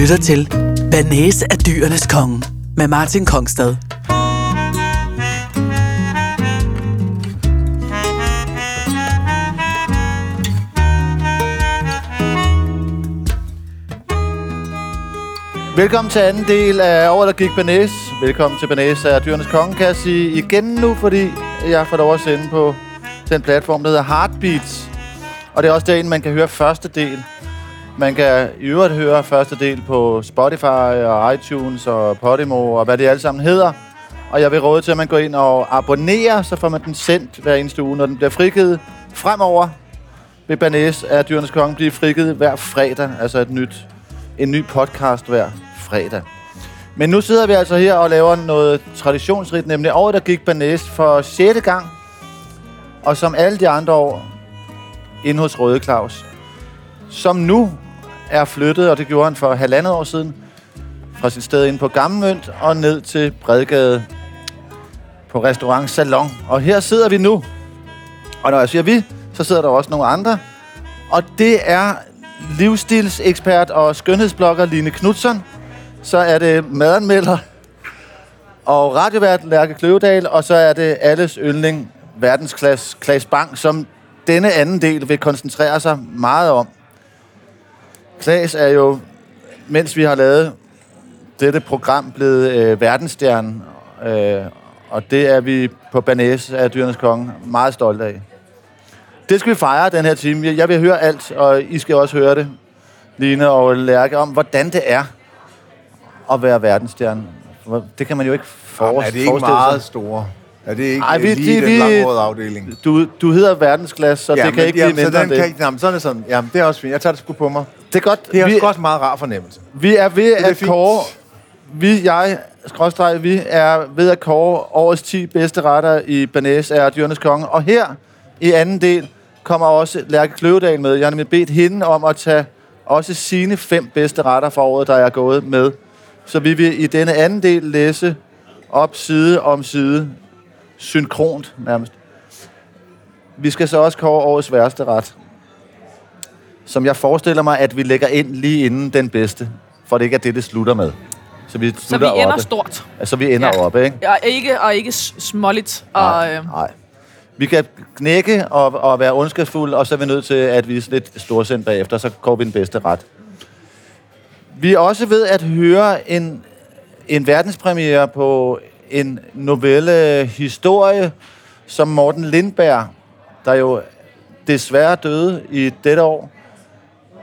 lytter til Banæse af dyrenes konge med Martin Kongstad. Velkommen til anden del af Året, der gik Banæs. Velkommen til Banæs af Dyrenes Konge, kan jeg sige igen nu, fordi jeg får lov at sende på den platform, der hedder Heartbeats. Og det er også derinde, man kan høre første del. Man kan i øvrigt høre første del på Spotify og iTunes og Podimo og hvad det alle sammen hedder. Og jeg vil råde til, at man går ind og abonnerer, så får man den sendt hver eneste uge, når den bliver frigivet. Fremover vil Banæs af Dyrenes Konge blive frigivet hver fredag, altså et nyt, en ny podcast hver fredag. Men nu sidder vi altså her og laver noget traditionsrigt, nemlig året, der gik Banæs for 6. gang. Og som alle de andre år, inde hos Røde Claus, som nu er flyttet, og det gjorde han for halvandet år siden, fra sit sted inde på Gammelmønt og ned til Bredgade på restaurant Salon. Og her sidder vi nu. Og når jeg siger vi, så sidder der også nogle andre. Og det er livsstilsekspert og skønhedsblogger Line Knudsen. Så er det madanmelder og radiovært Lærke Kløvedal. Og så er det alles yndling verdensklasse Klaas Bang, som denne anden del vil koncentrere sig meget om. Klaas er jo, mens vi har lavet dette program, blevet øh, verdensstjerne. Øh, og det er vi på Banæs af Dyrenes Konge meget stolte af. Det skal vi fejre den her time. Jeg vil høre alt, og I skal også høre det, Line og Lærke, om hvordan det er at være verdensstjerne. Det kan man jo ikke for, Jamen, er det ikke forestille meget sig. store? Er det ikke Ej, vi- vi, lige de- den langhårede afdeling? Du, du hedder verdensklasse, så ja, det kan men, ikke blive jamen, mindre så den det. kan ikke, jamen, sådan er sådan. Jamen, det er også fint. Jeg tager det sgu på mig. Det er godt. Det er vi, også meget rar fornemmelse. vi er ved er at fint. kåre... Vi, jeg, skråstreg, vi er ved at kåre årets 10 bedste retter i Banæs af Dyrenes Konge. Og her i anden del kommer også Lærke Kløvedal med. Jeg har nemlig bedt hende om at tage også sine fem bedste retter for året, der er gået med. Så vi vil i denne anden del læse op side om side, synkront nærmest. Vi skal så også kåre årets værste ret, som jeg forestiller mig, at vi lægger ind lige inden den bedste, for det ikke er det, det slutter med. Så vi Så vi ender oppe. stort. Altså, vi ender Ja. oppe, ikke? Og ikke, og ikke småligt. Og, Nej, øh, nej. Vi kan knække og, og være ondskabsfulde, og så er vi nødt til at vise lidt storsind bagefter, så går vi den bedste ret. Vi er også ved at høre en, en verdenspremiere på en novelle historie, som Morten Lindberg, der jo desværre døde i dette år,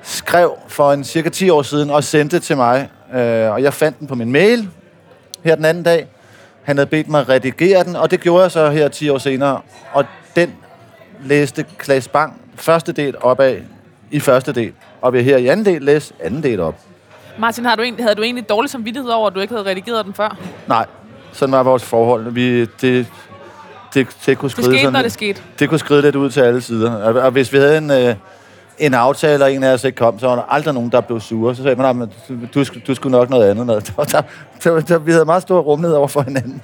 skrev for en cirka 10 år siden og sendte til mig. Øh, og jeg fandt den på min mail her den anden dag. Han havde bedt mig at redigere den, og det gjorde jeg så her 10 år senere. Og den læste Klaas Bang første del op af i første del. Og vil her i anden del læse anden del op. Martin, har du egentlig, havde du egentlig dårlig samvittighed over, at du ikke havde redigeret den før? Nej, sådan var vores forhold. Vi, det, det, det, kunne Det skride skete, sådan, når det skete. det kunne skride lidt ud til alle sider. Og, og hvis vi havde en, øh, en aftale, og en af os ikke kom, så var der aldrig nogen, der blev sure. Så sagde man, men du, du, skulle- nok noget andet. Noget. Der, der, der, der, vi havde meget stor rumlighed over for hinanden.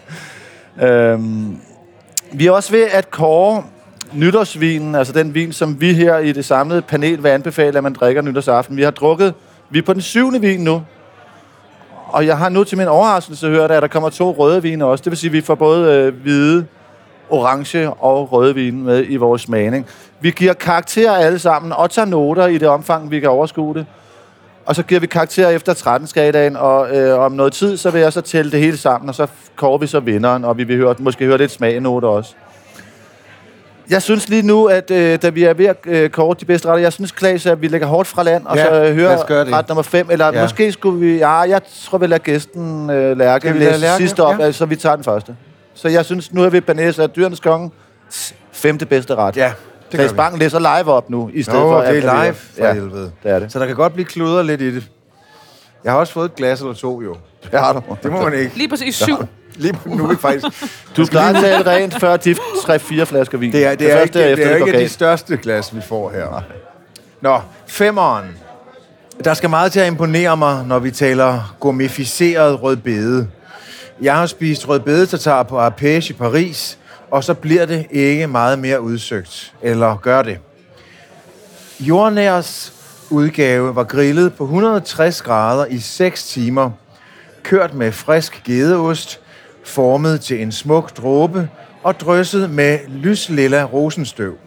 Øhm, vi er også ved at kåre nytårsvinen, altså den vin, som vi her i det samlede panel vil anbefale, at man drikker nytårsaften. Vi har drukket, vi er på den syvende vin nu, og jeg har nu til min overraskelse hørt, at der kommer to røde vine også. Det vil sige, at vi får både øh, hvide, orange og røde vine med i vores smagning. Vi giver karakterer alle sammen, og tager noter i det omfang, vi kan overskue det. Og så giver vi karakterer efter 13 skalaen, og øh, om noget tid, så vil jeg så tælle det hele sammen, og så kårer vi så vinderen, og vi vil høre, måske høre lidt smagnoter også. Jeg synes lige nu, at øh, da vi er ved at øh, kåre de bedste retter, jeg synes, Klaas, at vi lægger hårdt fra land, og Ja, så øh, hører ret nummer 5, eller ja. Måske skulle vi, ja, jeg tror, vi lader gæsten øh, Lærke læse Lærke? sidste op, Ja. ja. så vi tager den første. Så jeg synes, nu er vi Banæs af Dyrenes Konge, femte bedste ret. Ja, det vi. Bang læser live op nu, i stedet Nå, for... det at er vi- live, for Ja, helvede. det er det. Så der kan godt blive kludret lidt i det. Jeg har også fået et glas eller to, jo. Det har du. Det må man ikke. Lige præcis syv. Lige på- nu er vi faktisk... Du skal lige tale rent før de 3-4 flasker vin. Det er, det er, første ikke, det, det er ikke de største glas, vi får her. Nå, femeren. Der skal meget til at imponere mig, når vi taler gourmetificeret rødbede. Jeg har spist rødbede-tatar på Arpège i Paris, og så bliver det ikke meget mere udsøgt. Eller gør det. Jordnærs udgave var grillet på 160 grader i 6 timer, kørt med frisk gedeost, formet til en smuk dråbe og drysset med lyslilla rosenstøv.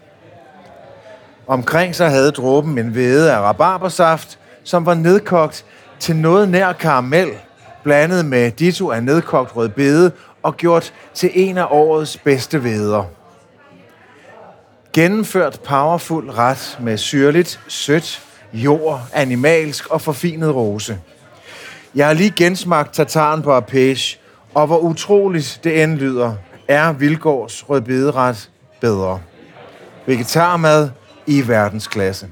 Omkring sig havde dråben en væde af rabarbersaft, som var nedkogt til noget nær karamel, blandet med ditto af nedkogt rødbede og gjort til en af årets bedste veder. Gennemført powerful ret med syrligt, sødt, jord, animalsk og forfinet rose. Jeg har lige gensmagt tataren på Apeche, og hvor utroligt det end lyder, er Vilgårds rødbederet bedre. Vegetarmad i verdensklasse.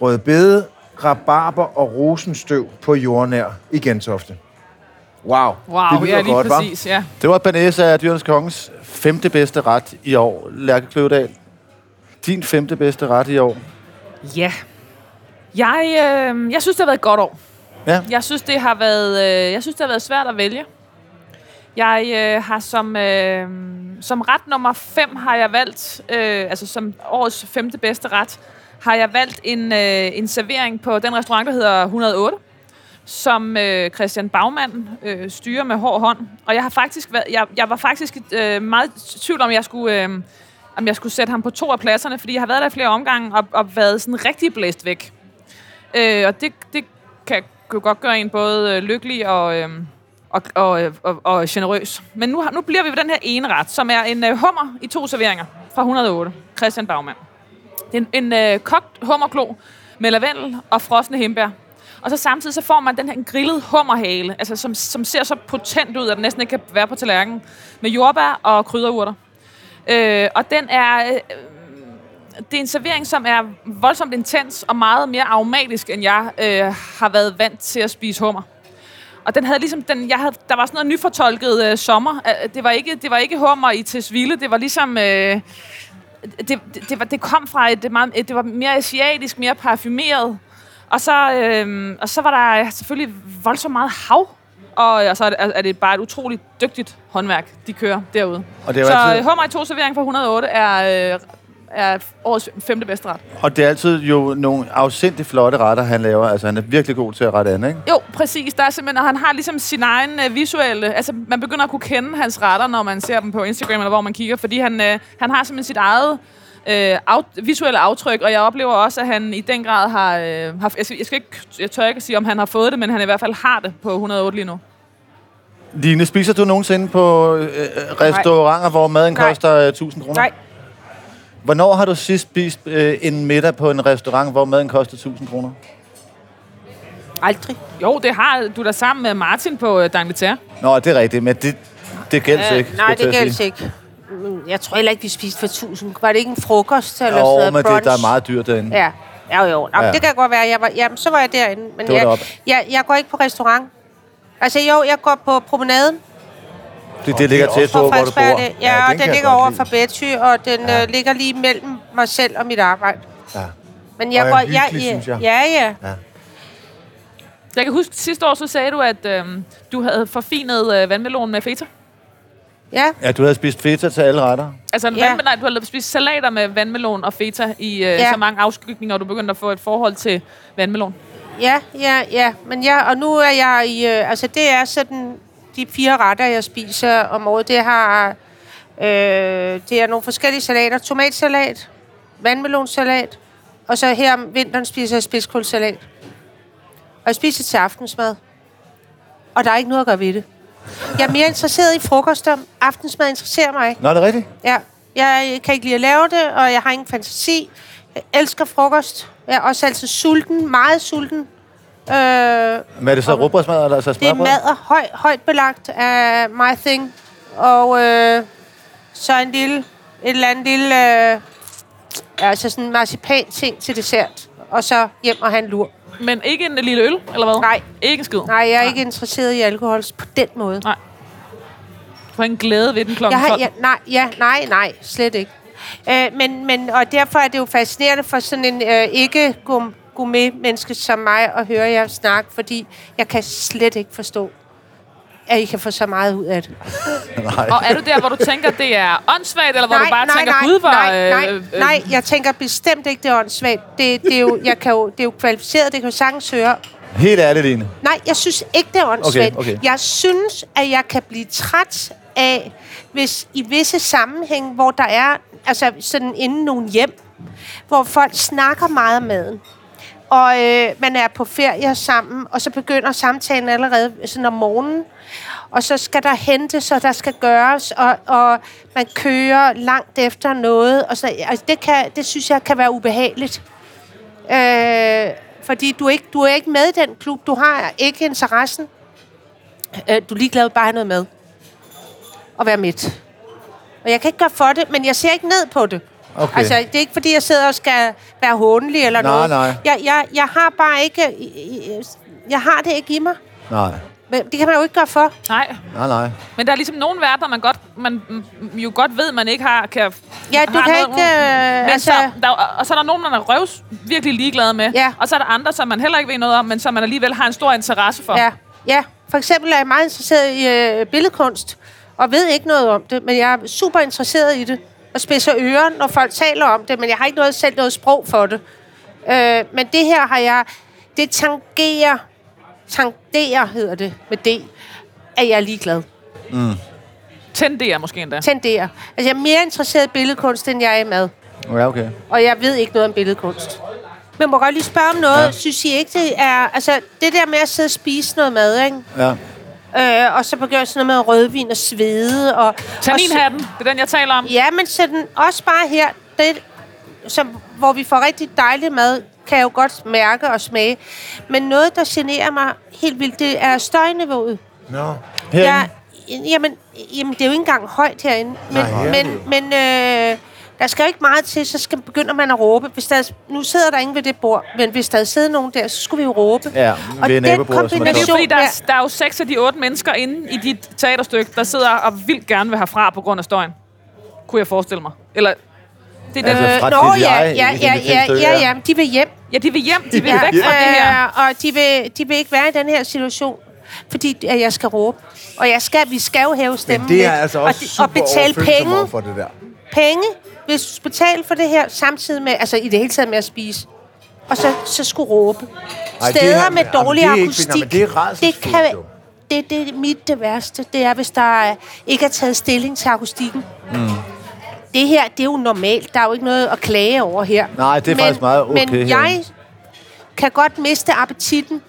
Rødbede, rabarber og rosenstøv på jordnær i Gentofte. Wow, Wow, det ja, lige godt, præcis, ja. Det var Banæs af Dyrenes Kongens femte bedste ret i år. Lærke Kløvedal, din femte bedste ret i år. Ja. Jeg, øh, jeg synes, det har været et godt år. Ja. Jeg synes, det har været, øh, jeg synes, det har været svært at vælge. Jeg øh, har som, øh, som ret nummer 5 har jeg valgt, øh, altså som årets femte bedste ret, har jeg valgt en, øh, en servering på den restaurant, der hedder 108, som øh, Christian Bagmann øh, styrer med hård hånd. Og jeg har faktisk været, jeg, jeg var faktisk øh, meget i tvivl om, jeg skulle, øh, om jeg skulle sætte ham på to af pladserne, fordi jeg har været der i flere omgange og, og været sådan rigtig blæst væk. Øh, og det, det kan jo godt gøre en både øh, lykkelig og, øh, og, og, og, og generøs. Men nu, har- nu bliver vi ved den her ene ret, som er en øh, hummer i to serveringer fra 108. Christian Bagmann. Det er en, en øh, kogt hummerklo med lavendel og frosne hembær. Og så samtidig så får man den her grillede grillet hummerhale, altså som, som ser så potent ud, at den næsten ikke kan være på tallerkenen, med jordbær og krydderurter. Øh, og den er... Øh, det er en servering, som er voldsomt intens og meget mere aromatisk, end jeg øh, har været vant til at spise hummer. Og den havde ligesom, den, jeg havde, der var sådan noget nyfortolket øh, sommer. Øh, det var, ikke, det var ikke hummer i Tesville, det var ligesom... Øh, det, det, det, var, det kom fra et, meget, et, det var mere asiatisk, mere parfumeret. Og så, øh, og så var der selvfølgelig voldsomt meget hav. Og, og så er det, er det bare et utroligt dygtigt håndværk, de kører derude. Og det er så altid- hummer i to servering fra 108 er, øh, er årets femte bedste ret. Og det er altid jo nogle afsindigt flotte retter, han laver. Altså, han er virkelig god til at rette an, ikke? Jo, præcis. Der er simpelthen, og han har ligesom sin egen øh, visuelle... Altså, man begynder at kunne kende hans retter, når man ser dem på Instagram, eller hvor man kigger, fordi han, øh, han har simpelthen sit eget øh, af, visuelle aftryk, og jeg oplever også, at han i den grad har... Øh, har jeg, skal, jeg, skal ikke, jeg tør ikke sige, om han har fået det, men han i hvert fald har det på 108 lige nu. Line, spiser du nogensinde på øh, restauranter, hvor maden Nej. koster øh, 1000 kroner? Nej, Hvornår har du sidst spist øh, en middag på en restaurant, hvor maden koster 1000 kroner? aldrig. Jo, det har du da sammen med Martin på øh, D'Angleterre. Nå, det er rigtigt, men det, det gælder Øh, ikke. nej, det gælder ikke. Jeg tror heller ikke, vi spiste for 1000. Var det ikke en frokost eller Jo, sådan noget? men det, der er meget dyrt derinde. Ja, ja jo, jo. Nå, Ja. ja. Det kan godt være. Jeg var, jamen, så var jeg derinde. Men Det var jeg, deroppe. jeg, jeg går ikke på restaurant. Altså jo, jeg går på promenaden Det, det ligger det er tæt på hvor du bor. Ja, Ja, ja den og den jeg ligger over for Betty, og den Ja. øh, ligger lige mellem mig selv og mit arbejde. Ja. Men jeg Og går... hyggelig, jeg, synes jeg. Ja, ja. Jeg kan huske, sidste år så sagde du, at øh, du havde forfinet øh, vandmelonen med feta. Ja, Ja, du havde spist feta til alle retter. Altså, en Ja. ja. nej, du har lavet spist salater med vandmelon og feta i øh, Ja. ja. så mange afskygninger, og du begyndte at få et forhold til vandmelon. ja, ja, ja. Men jeg, og nu er jeg i... Øh, altså, det er sådan de fire retter, jeg spiser om året. Det har... Øh, det er nogle forskellige salater. Tomatsalat, vandmelonsalat, og så her om vinteren spiser jeg spidskålsalat. Og jeg spiser til aftensmad. Og der er ikke noget at gøre ved det. Jeg er mere interesseret i frokoster. Aftensmad interesserer mig ikke. Nå, er det rigtigt? Ja, jeg kan ikke lide at lave det, og jeg har ingen fantasi. Jeg elsker frokost. Jeg er også altid sulten, meget sulten. Øh, Men er det så rugbrødsmad, eller så det er smørbrød? mad og høj, højt belagt af my thing. Og øh, så en lille, et eller andet lille, øh, altså sådan en marcipan ting til dessert. Og så hjem og have en lur. Men ikke en lille øl, eller hvad? Nej. Ikke en skid. Nej, jeg er ikke interesseret i alkohol på den måde. Du har en glæde ved den klokken Jeg har, 12. ja, nej, ja, nej, nej, slet ikke. Øh, men, men, og derfor er det jo fascinerende for sådan en øh, ikke gourmet menneske som mig at høre jer snakke, fordi jeg kan slet ikke forstå at I kan få så meget ud af det. Nej. Og er du der, hvor du tænker, det er åndssvagt, eller hvor du bare nej, tænker, nej, gud, hvor... nej, nej, øh, øh, nej, jeg tænker bestemt ikke, det er åndssvagt. Det, det, er jo, jeg kan jo, det er jo kvalificeret, det kan jo sagtens høre. Helt ærligt, Line. Nej, jeg synes ikke, det er åndssvagt. Okay, okay. Jeg synes, at jeg kan blive træt af, hvis i visse sammenhæng, hvor der er, altså sådan inden nogle hjem, hvor folk snakker meget om maden, og øh, man er på ferie sammen, og så begynder samtalen allerede sådan om morgenen, og så skal der hentes, og der skal gøres, og, og man kører langt efter noget, og så, altså det, kan, det synes jeg kan være ubehageligt. Øh, fordi du er, ikke, du er ikke med i den klub, du har ikke interessen. Øh, du er ligeglad bare have noget med. Og være midt. Og jeg kan ikke gøre for det, men jeg ser ikke ned på det. Okay. Altså, det er ikke, fordi jeg sidder og skal være håndelig eller Nej, noget. nej. Jeg, jeg, jeg har bare ikke... Jeg har det ikke i mig. Nej. Men det kan man jo ikke gøre for. Nej, Nej, nej. men der er ligesom nogle verdener, man, godt, man jo godt ved, man ikke har... Kan, Ja, du har kan noget- ikke... Øh, Men altså, så, der, og så er der nogen, man er røvs virkelig ligeglad med. Ja. Og så er der andre, som man heller ikke ved noget om, men som man alligevel har en stor interesse for. Ja, ja. For eksempel er jeg meget interesseret i øh, billedkunst, og ved ikke noget om det, men jeg er super interesseret i det, og spidser ører, når folk taler om det, men jeg har ikke noget, selv noget sprog for det. Øh, men det her har jeg... Det tangerer... Tangerer hedder det med D, at jeg er ligeglad. Tenderer måske endda. Tenderer. Altså, jeg er mere interesseret i billedkunst, end jeg er i mad. Ja, okay. Og jeg ved ikke noget om billedkunst. Men må godt lige spørge om noget. Ja. Synes I ikke, det er... Altså, det der med at sidde og spise noget mad, ikke? Ja. Øh, og så begynder sådan noget med rødvin og svede. Og, og så- Tanninhatten, det er den, jeg taler om. Ja, men sådan også bare her, det, som, hvor vi får rigtig dejlig mad, kan jeg jo godt mærke og smage. Men noget, der generer mig helt vildt, det er støjniveauet. Nå. Herinde. Jeg, jamen, jamen, det er jo ikke engang højt herinde. Men, Nej, men, men øh, der skal jo ikke meget til, så skal, begynder man at råbe. Hvis der, nu sidder der ingen ved det bord, men hvis der sidder nogen der, så skulle vi jo råbe. Ja, og ved den er Men det er kombination fordi, der der, er, der er jo seks af de otte mennesker inde i dit teaterstykke, der sidder og vildt gerne vil herfra på grund af støjen. Kunne jeg forestille mig. Eller, det er Altså, altså, fra Nå, dit ja, jeg ja, ja, ja, ja, ja, de vil hjem. ja, de vil hjem, de vil Ja, væk fra det her. øh, og de vil, de vil ikke være i den her situation, fordi at jeg skal råbe. Og jeg skal, vi skal jo hæve stemmen Men det er altså og, også de- super og betale penge, for det der. penge, hvis du betaler for det her, samtidig med, altså i det hele taget med at spise, og så, så skulle råbe. Ej, det her- med jamen, dårlig det er ikke- akustik. men det er det kan, jo. det, det er mit det værste, det er, hvis der er, ikke er taget stilling til akustikken. Mm. Det her, det er jo normalt. Der er jo ikke noget at klage over her. Nej, det er faktisk meget okay Men herinde. jeg kan godt miste appetitten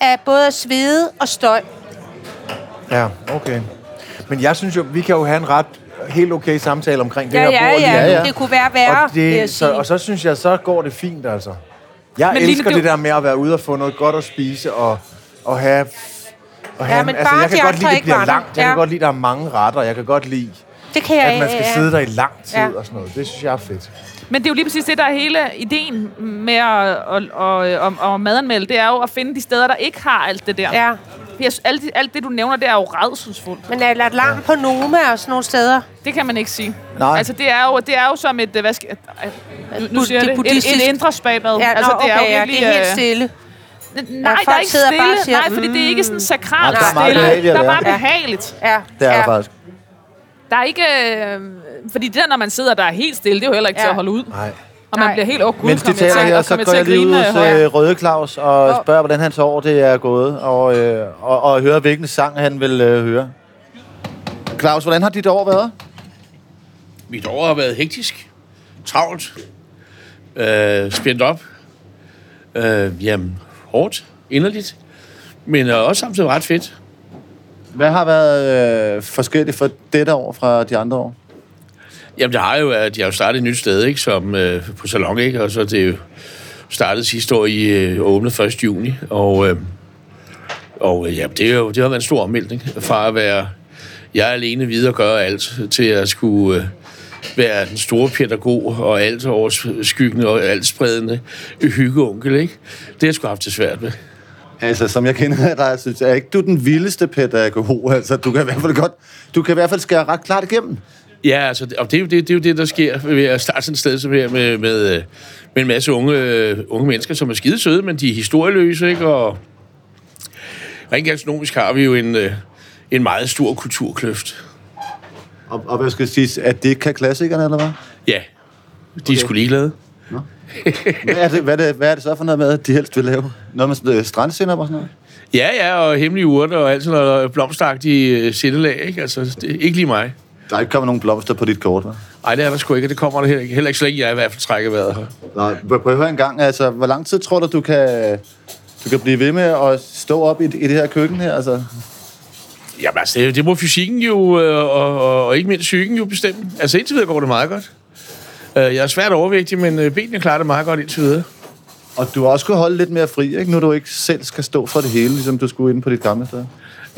af både at svede og støj. Ja, okay. Men jeg synes jo, vi kan jo have en ret helt okay samtale omkring det Ja, her ja, bord ja, nu. ja. Det kunne være værre, Og, det, så, og så synes jeg, så går det fint, altså. Jeg Men Line, elsker det- det der med at være ude og få noget godt at spise, og, og have... Og have men altså, bare jeg kan godt lide, det bliver langt. Jeg Ja. kan godt lide, der er mange retter. Jeg kan godt lide, Det kan jeg at man skal ja. sidde der i lang tid Ja. og sådan noget. Det synes jeg er fedt. Men det er jo lige præcis det, der er hele ideen med at, at, at, at, at madanmelde. Det er jo at finde de steder, der ikke har alt det der. Ja, Jeg Alt, det- alt det, du nævner, det er jo redselsfuldt. men er der larm på Noma og sådan nogle steder? Det kan man ikke sige. Nej. Altså, det er jo, det er jo som et, øh, hvad skal, nu Bu- siger det det, et, et indre spabad. Ja, altså, nå, det er okay, jo ja, virkelig, det er helt øh, stille. Nej, Ja, der er ikke stille. siger, Nej, fordi det er ikke sådan Nej, der er meget stille. Der er bare behageligt. Ja, Det er ja. faktisk. Der er ikke... Øh, fordi det der, når man sidder der er helt stille, det er jo heller ikke ja. til Ja. at holde ud. Nej. Og man Nej. bliver helt... Oh, gud, Mens de taler her, så går jeg at lige ud hos øh, Røde Claus og spørger, hvordan hans år det er gået, og, øh, og, og høre, hvilken sang han vil øh, høre. Claus, hvordan har dit år været? Mit år har været hektisk, travlt, øh, spændt op, øh, jamen, hårdt, inderligt, men øh, også samtidig ret fedt. Hvad har været øh, forskelligt for dette år fra de andre år? Jamen, det har jo, øh, at jeg har jo startet et nyt sted, ikke, som øh, på Salon, ikke, og så det jo startet sidste år i øh, åbnet 1. juni, og, øh, og øh, ja, det, er jo, det har været en stor omvæltning fra at være jeg alene videre og gøre alt, til at skulle øh, være den store pædagog og alt overskyggende og alt spredende hyggeonkel, ikke? Det har jeg sgu haft det svært med. Altså, som jeg kender dig, synes jeg ikke, du er den vildeste pædagog. Altså, du kan i hvert fald godt, du kan i hvert fald skære ret klart igennem. Ja, altså, og det er, jo det, det er jo det, der sker ved at starte sådan et sted som her med, med, øh, med en masse unge, øh, unge mennesker, som er skide søde, men de er historieløse, ikke? Og rent gastronomisk har vi jo en, øh, en meget stor kulturkløft. Og, og hvad skal jeg sige, at det kan klassikerne, eller hvad? Ja, de okay. er sgu ligeglade. Hvad er, det, hvad, er det, hvad er det så for noget med, de helst vil lave? Noget med strandsinder og sådan noget? Ja, ja, og hemmelige urter og alt sådan noget blomstagtige sindelag, ikke? Altså, det ikke lige mig. Der er ikke kommet nogen blomster på dit kort, hva'? Nej, det er der sgu ikke, det kommer der heller ikke. Heller ikke så længe jeg i hvert fald trækker vejret her. Nej, prøv at høre en gang, altså, hvor lang tid tror du, du kan, du kan blive ved med at stå op i, i det her køkken her? Altså, Jamen altså, det, det må fysikken jo, øh, og, og, og ikke mindst psyken jo bestemme. Altså indtil videre går det meget godt. Øh, Jeg er svært overvægtig, men øh, benene klarer det meget godt indtil videre. og du har også kunne holde lidt mere fri, ikke? Nu du ikke selv skal stå for det hele, ligesom du skulle inde på dit gamle sted.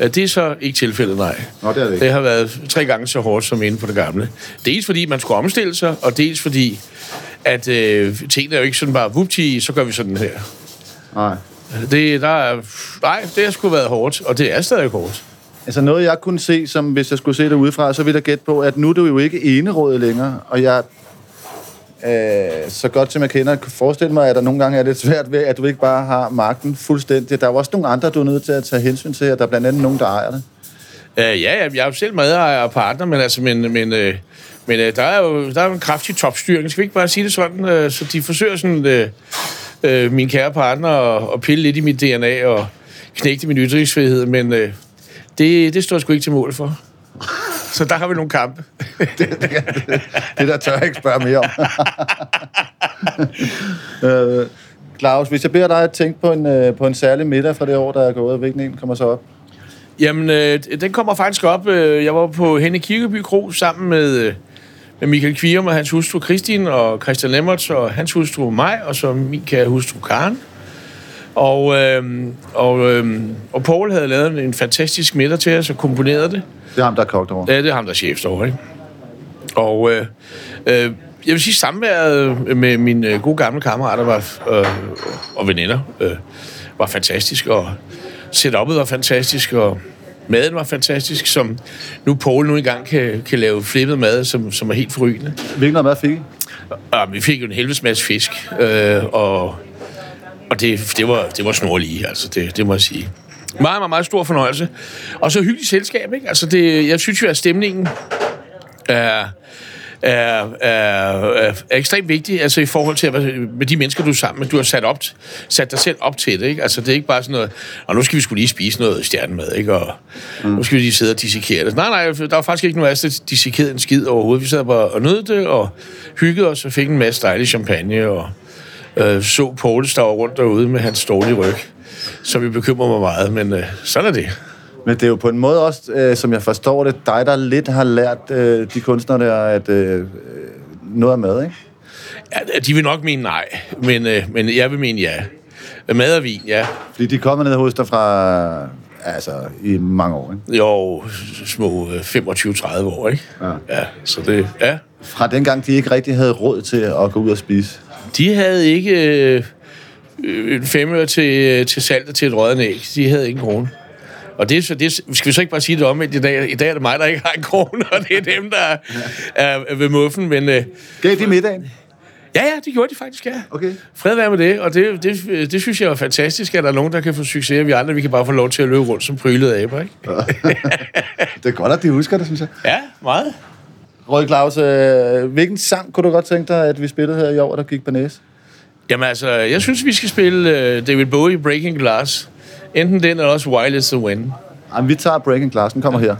Det er så ikke tilfældet, nej. Nå, det er det ikke. Det har været tre gange så hårdt som inde på det gamle. Dels fordi man skulle omstille sig, og dels fordi, at øh, tingene er jo ikke sådan bare, vupti, så gør vi sådan her. Nej. Det, der er, nej, det har sgu været hårdt, og det er stadig hårdt. Altså noget, jeg kunne se, som hvis jeg skulle se det udefra, så ville jeg gætte på, at nu er du jo ikke enerådet længere, og jeg øh, så godt som jeg kender, kan forestille mig, at der nogle gange er lidt svært ved, at du ikke bare har magten fuldstændig. Der er jo også nogle andre, du er nødt til at tage hensyn til, og der er blandt andet nogen, der ejer det. Øh, ja, ja, jeg er jo selv medejer og partner, men, altså, men, men, øh, men øh, der er jo der er jo en kraftig topstyring. Skal vi ikke bare sige det sådan? Øh, så de forsøger sådan, øh, øh, min kære partner at, at pille lidt i mit DNA og knægte min ytringsfrihed, men øh, det, det står jeg sgu ikke til mål for. Så der har vi nogle kampe. Det der tør jeg ikke spørge mere om. øh, Claus, hvis jeg beder dig at tænke på en, øh, på en særlig middag fra det år, der er gået, hvilken en kommer så op? Jamen, øh, den kommer faktisk op. Øh, jeg var på Henne Kirkeby Kro sammen med, øh, med Michael Kvirum og hans hustru Kristin, og Christian Lemmertz og hans hustru mig, og så min kære hustru Karen. Og, øh, og, øh, og Paul havde lavet en fantastisk middag til os og komponeret det. Det er ham, der er kogt over. Ja, det er ham, der er chef derovre, ikke? Og øh, øh, jeg vil sige, samværet med mine øh, gode gamle kammerater var, øh, og veninder øh, var fantastisk, og setup'et var fantastisk, og maden var fantastisk, som nu Paul nu engang kan, kan lave flippet mad, som, som er helt forrygende. Hvilken mad fik I? Og vi fik jo en helvedes masse fisk, øh, og, og det, det, var, det var snorlige, altså, det, det må jeg sige. Meget, meget, meget stor fornøjelse. Og så hyggeligt selskab, ikke? Altså, det, jeg synes jo, at stemningen er, er, er, er, ekstremt vigtig, altså i forhold til at, med de mennesker, du er sammen med. Du har sat, op, sat dig selv op til det, ikke? Altså, det er ikke bare sådan noget, og nu skal vi skulle lige spise noget stjernemad, ikke? Og mm. nu skal vi lige sidde og dissekere det. Nej, nej, der var faktisk ikke nogen af os, der dissekerede en skid overhovedet. Vi sad bare og nød det, og hyggede os, og fik en masse dejlig champagne, og øh, så Paul stå rundt derude med hans dårlige ryg. Så vi bekymrer mig meget, men øh, sådan er det. Men det er jo på en måde også, øh, som jeg forstår det, dig, der lidt har lært øh, de kunstnere der, at øh, noget er med, ikke? Ja, de vil nok mene nej, men, øh, men jeg vil mene ja. Mad og vin, ja. Fordi de er kommet ned hos dig fra, altså, i mange år, ikke? Jo, små øh, 25-30 år, ikke? Ja. ja. Så det, ja. Fra dengang, de ikke rigtig havde råd til at gå ud og spise. De havde ikke øh, en femøre til, til saltet til et rødden æg. De havde ikke en krone. Og det, er så- det, skal vi så ikke bare sige det om, at i dag, i dag er det mig, der ikke har en krone, og det er dem, der er, er ved muffen. Men øh, Gav de middagen? ja, ja, det gjorde de faktisk, ja. Okay. Fred være med det, og det, det, det synes jeg er fantastisk, at der er nogen, der kan få succes, og vi andre, vi kan bare få lov til at løbe rundt som prylede aber, ikke? Det er godt, at de husker det, synes jeg. Ja, meget. Røde Claus, øh, hvilken sang kunne du godt tænke dig, at vi spillede her i år, der gik på næse? Jamen altså, jeg synes, vi skal spille uh, David Bowie Breaking Glass. Enten den, eller også Wild is the Wind. Jamen, vi tager Breaking Glass, den kommer her.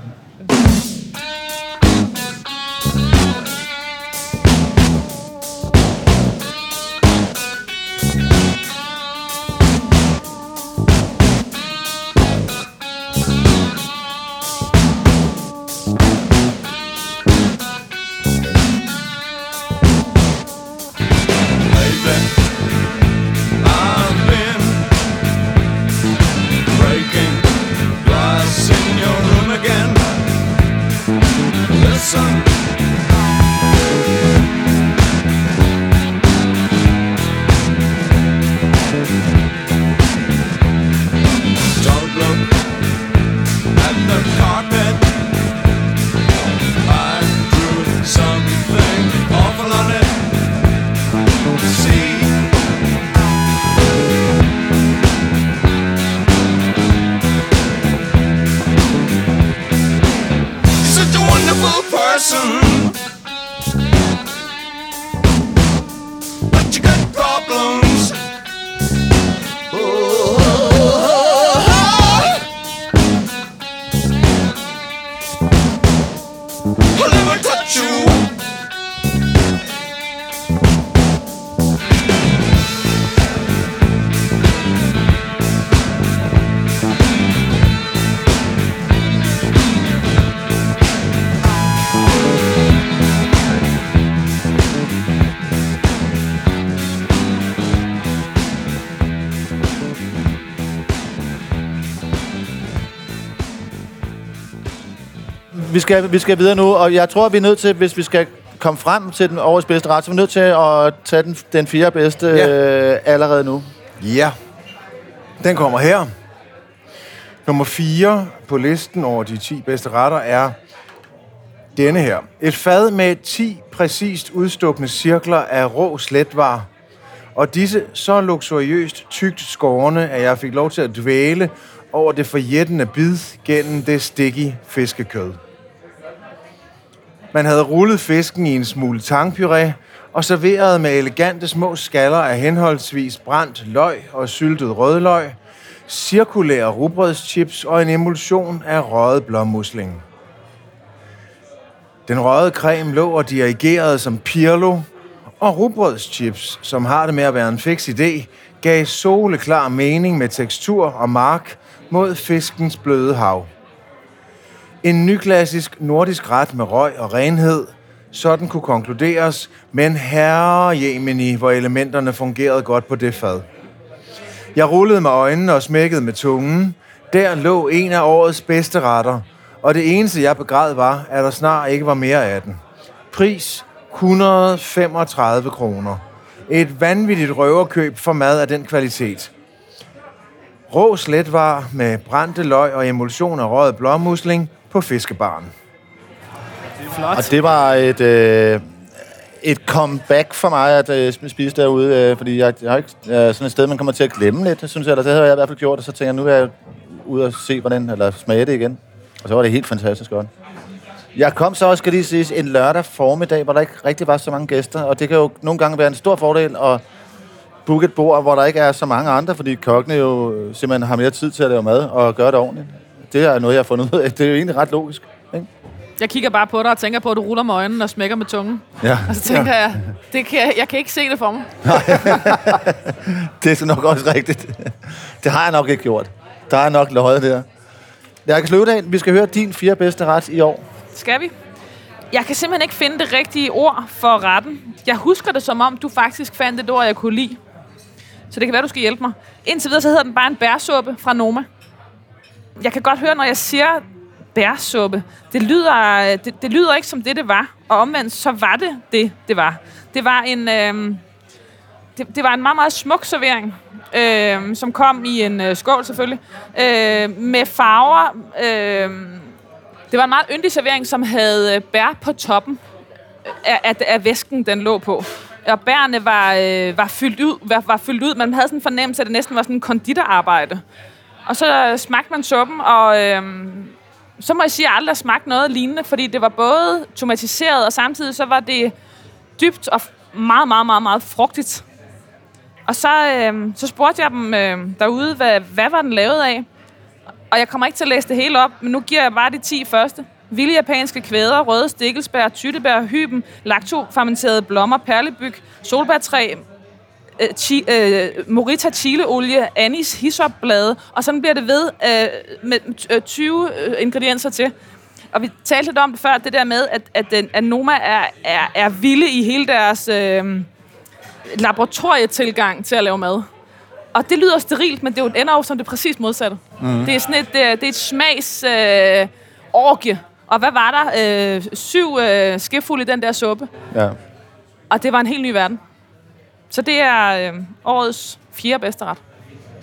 Skal, vi skal videre nu, og jeg tror, vi er nødt til, hvis vi skal komme frem til den årets bedste ret, så er vi nødt til at tage den, den fjerde bedste Ja. øh, allerede nu. Ja, den kommer her. Nummer 4 på listen over de 10 bedste retter er denne her. Et fad med 10 præcist udstukne cirkler af rå sletvar. Og disse så luksuriøst tykt skårene, at jeg fik lov til at dvæle over det forjættende bid gennem det sticky fiskekød. Man havde rullet fisken i en smule tangpuré og serveret med elegante små skaller af henholdsvis brændt løg og syltet rødløg, cirkulære rugbrødschips og en emulsion af røget blommusling. Den røde creme lå og dirigerede som pirlo, og rugbrødschips, som har det med at være en fix idé, gav soleklar mening med tekstur og mark mod fiskens bløde hav. En nyklassisk nordisk ret med røg og renhed. Sådan kunne konkluderes, men herre Jemini, hvor elementerne fungerede godt på det fad. Jeg rullede med øjnene og smækkede med tungen. Der lå en af årets bedste retter, og det eneste jeg begræd var, at der snart ikke var mere af den. Pris 135 kroner. Et vanvittigt røverkøb for mad af den kvalitet. Rå sletvar med brændte løg og emulsion af røget blåmusling på fiskebaren. Flot. Og det var et, øh, et comeback for mig at øh, spise derude, øh, fordi jeg, jeg har ikke øh, sådan et sted, man kommer til at glemme lidt, synes jeg. Eller det havde jeg i hvert fald gjort, og så tænker jeg, nu er jeg ude og se, hvordan, eller smage det igen. Og så var det helt fantastisk godt. Jeg kom så også, skal lige sige, en lørdag formiddag, hvor der ikke rigtig var så mange gæster, og det kan jo nogle gange være en stor fordel at booke et bord, hvor der ikke er så mange andre, fordi kokkene jo simpelthen har mere tid til at lave mad og gøre det ordentligt. Det er noget, jeg har fundet ud af. Det er jo egentlig ret logisk. Ikke? Jeg kigger bare på dig og tænker på, at du ruller med øjnene og smækker med tungen. Ja. Og så tænker jeg, det kan, jeg, kan ikke se det for mig. Det er så nok også rigtigt. Det har jeg nok ikke gjort. Der er nok løjet der. Slutte af. Vi skal høre din fire bedste ret i år. Skal vi? Jeg kan simpelthen ikke finde det rigtige ord for retten. Jeg husker det som om, du faktisk fandt et ord, jeg kunne lide. Så det kan være, du skal hjælpe mig. Indtil videre, så hedder den bare en bærsuppe fra Noma. Jeg kan godt høre, når jeg siger bærsuppe, det lyder, det, det lyder ikke som det, det var. Og omvendt, så var det det, det var. Det var en, øh, det, det var en meget, meget smuk servering, øh, som kom i en øh, skål selvfølgelig, øh, med farver. Øh, det var en meget yndig servering, som havde øh, bær på toppen af, af, af væsken, den lå på. Og bærene var, øh, var, fyldt ud, var, var fyldt ud. Man havde sådan en fornemmelse, at det næsten var sådan en konditorarbejde. Og så smagte man suppen, og øh, så må jeg sige, at jeg aldrig har smagt noget lignende, fordi det var både tomatiseret, og samtidig så var det dybt og meget, meget, meget, meget frugtigt. Og så, øh, så spurgte jeg dem øh, derude, hvad, hvad var den lavet af? Og jeg kommer ikke til at læse det hele op, men nu giver jeg bare de 10 første. Vilde japanske kvæder, røde stikkelsbær, tyttebær, hyben, laktofermenterede blommer, perlebyg, solbærtræ, øh, chi, øh, morita chileolie, anis, hisopblade, og sådan bliver det ved øh, med øh, 20 øh, ingredienser til. Og vi talte lidt om det før, det der med, at, at, den, at Noma er, er, er vilde i hele deres øh, laboratorietilgang til at lave mad. Og det lyder sterilt, men det er jo ender jo som det præcis modsatte. Mm. Det er sådan et, øh, det er et smags øh, orgie. Og hvad var der? Øh, syv øh, skefulde i den der suppe. Ja. Og det var en helt ny verden. Så det er øh, årets fjerde bedste ret.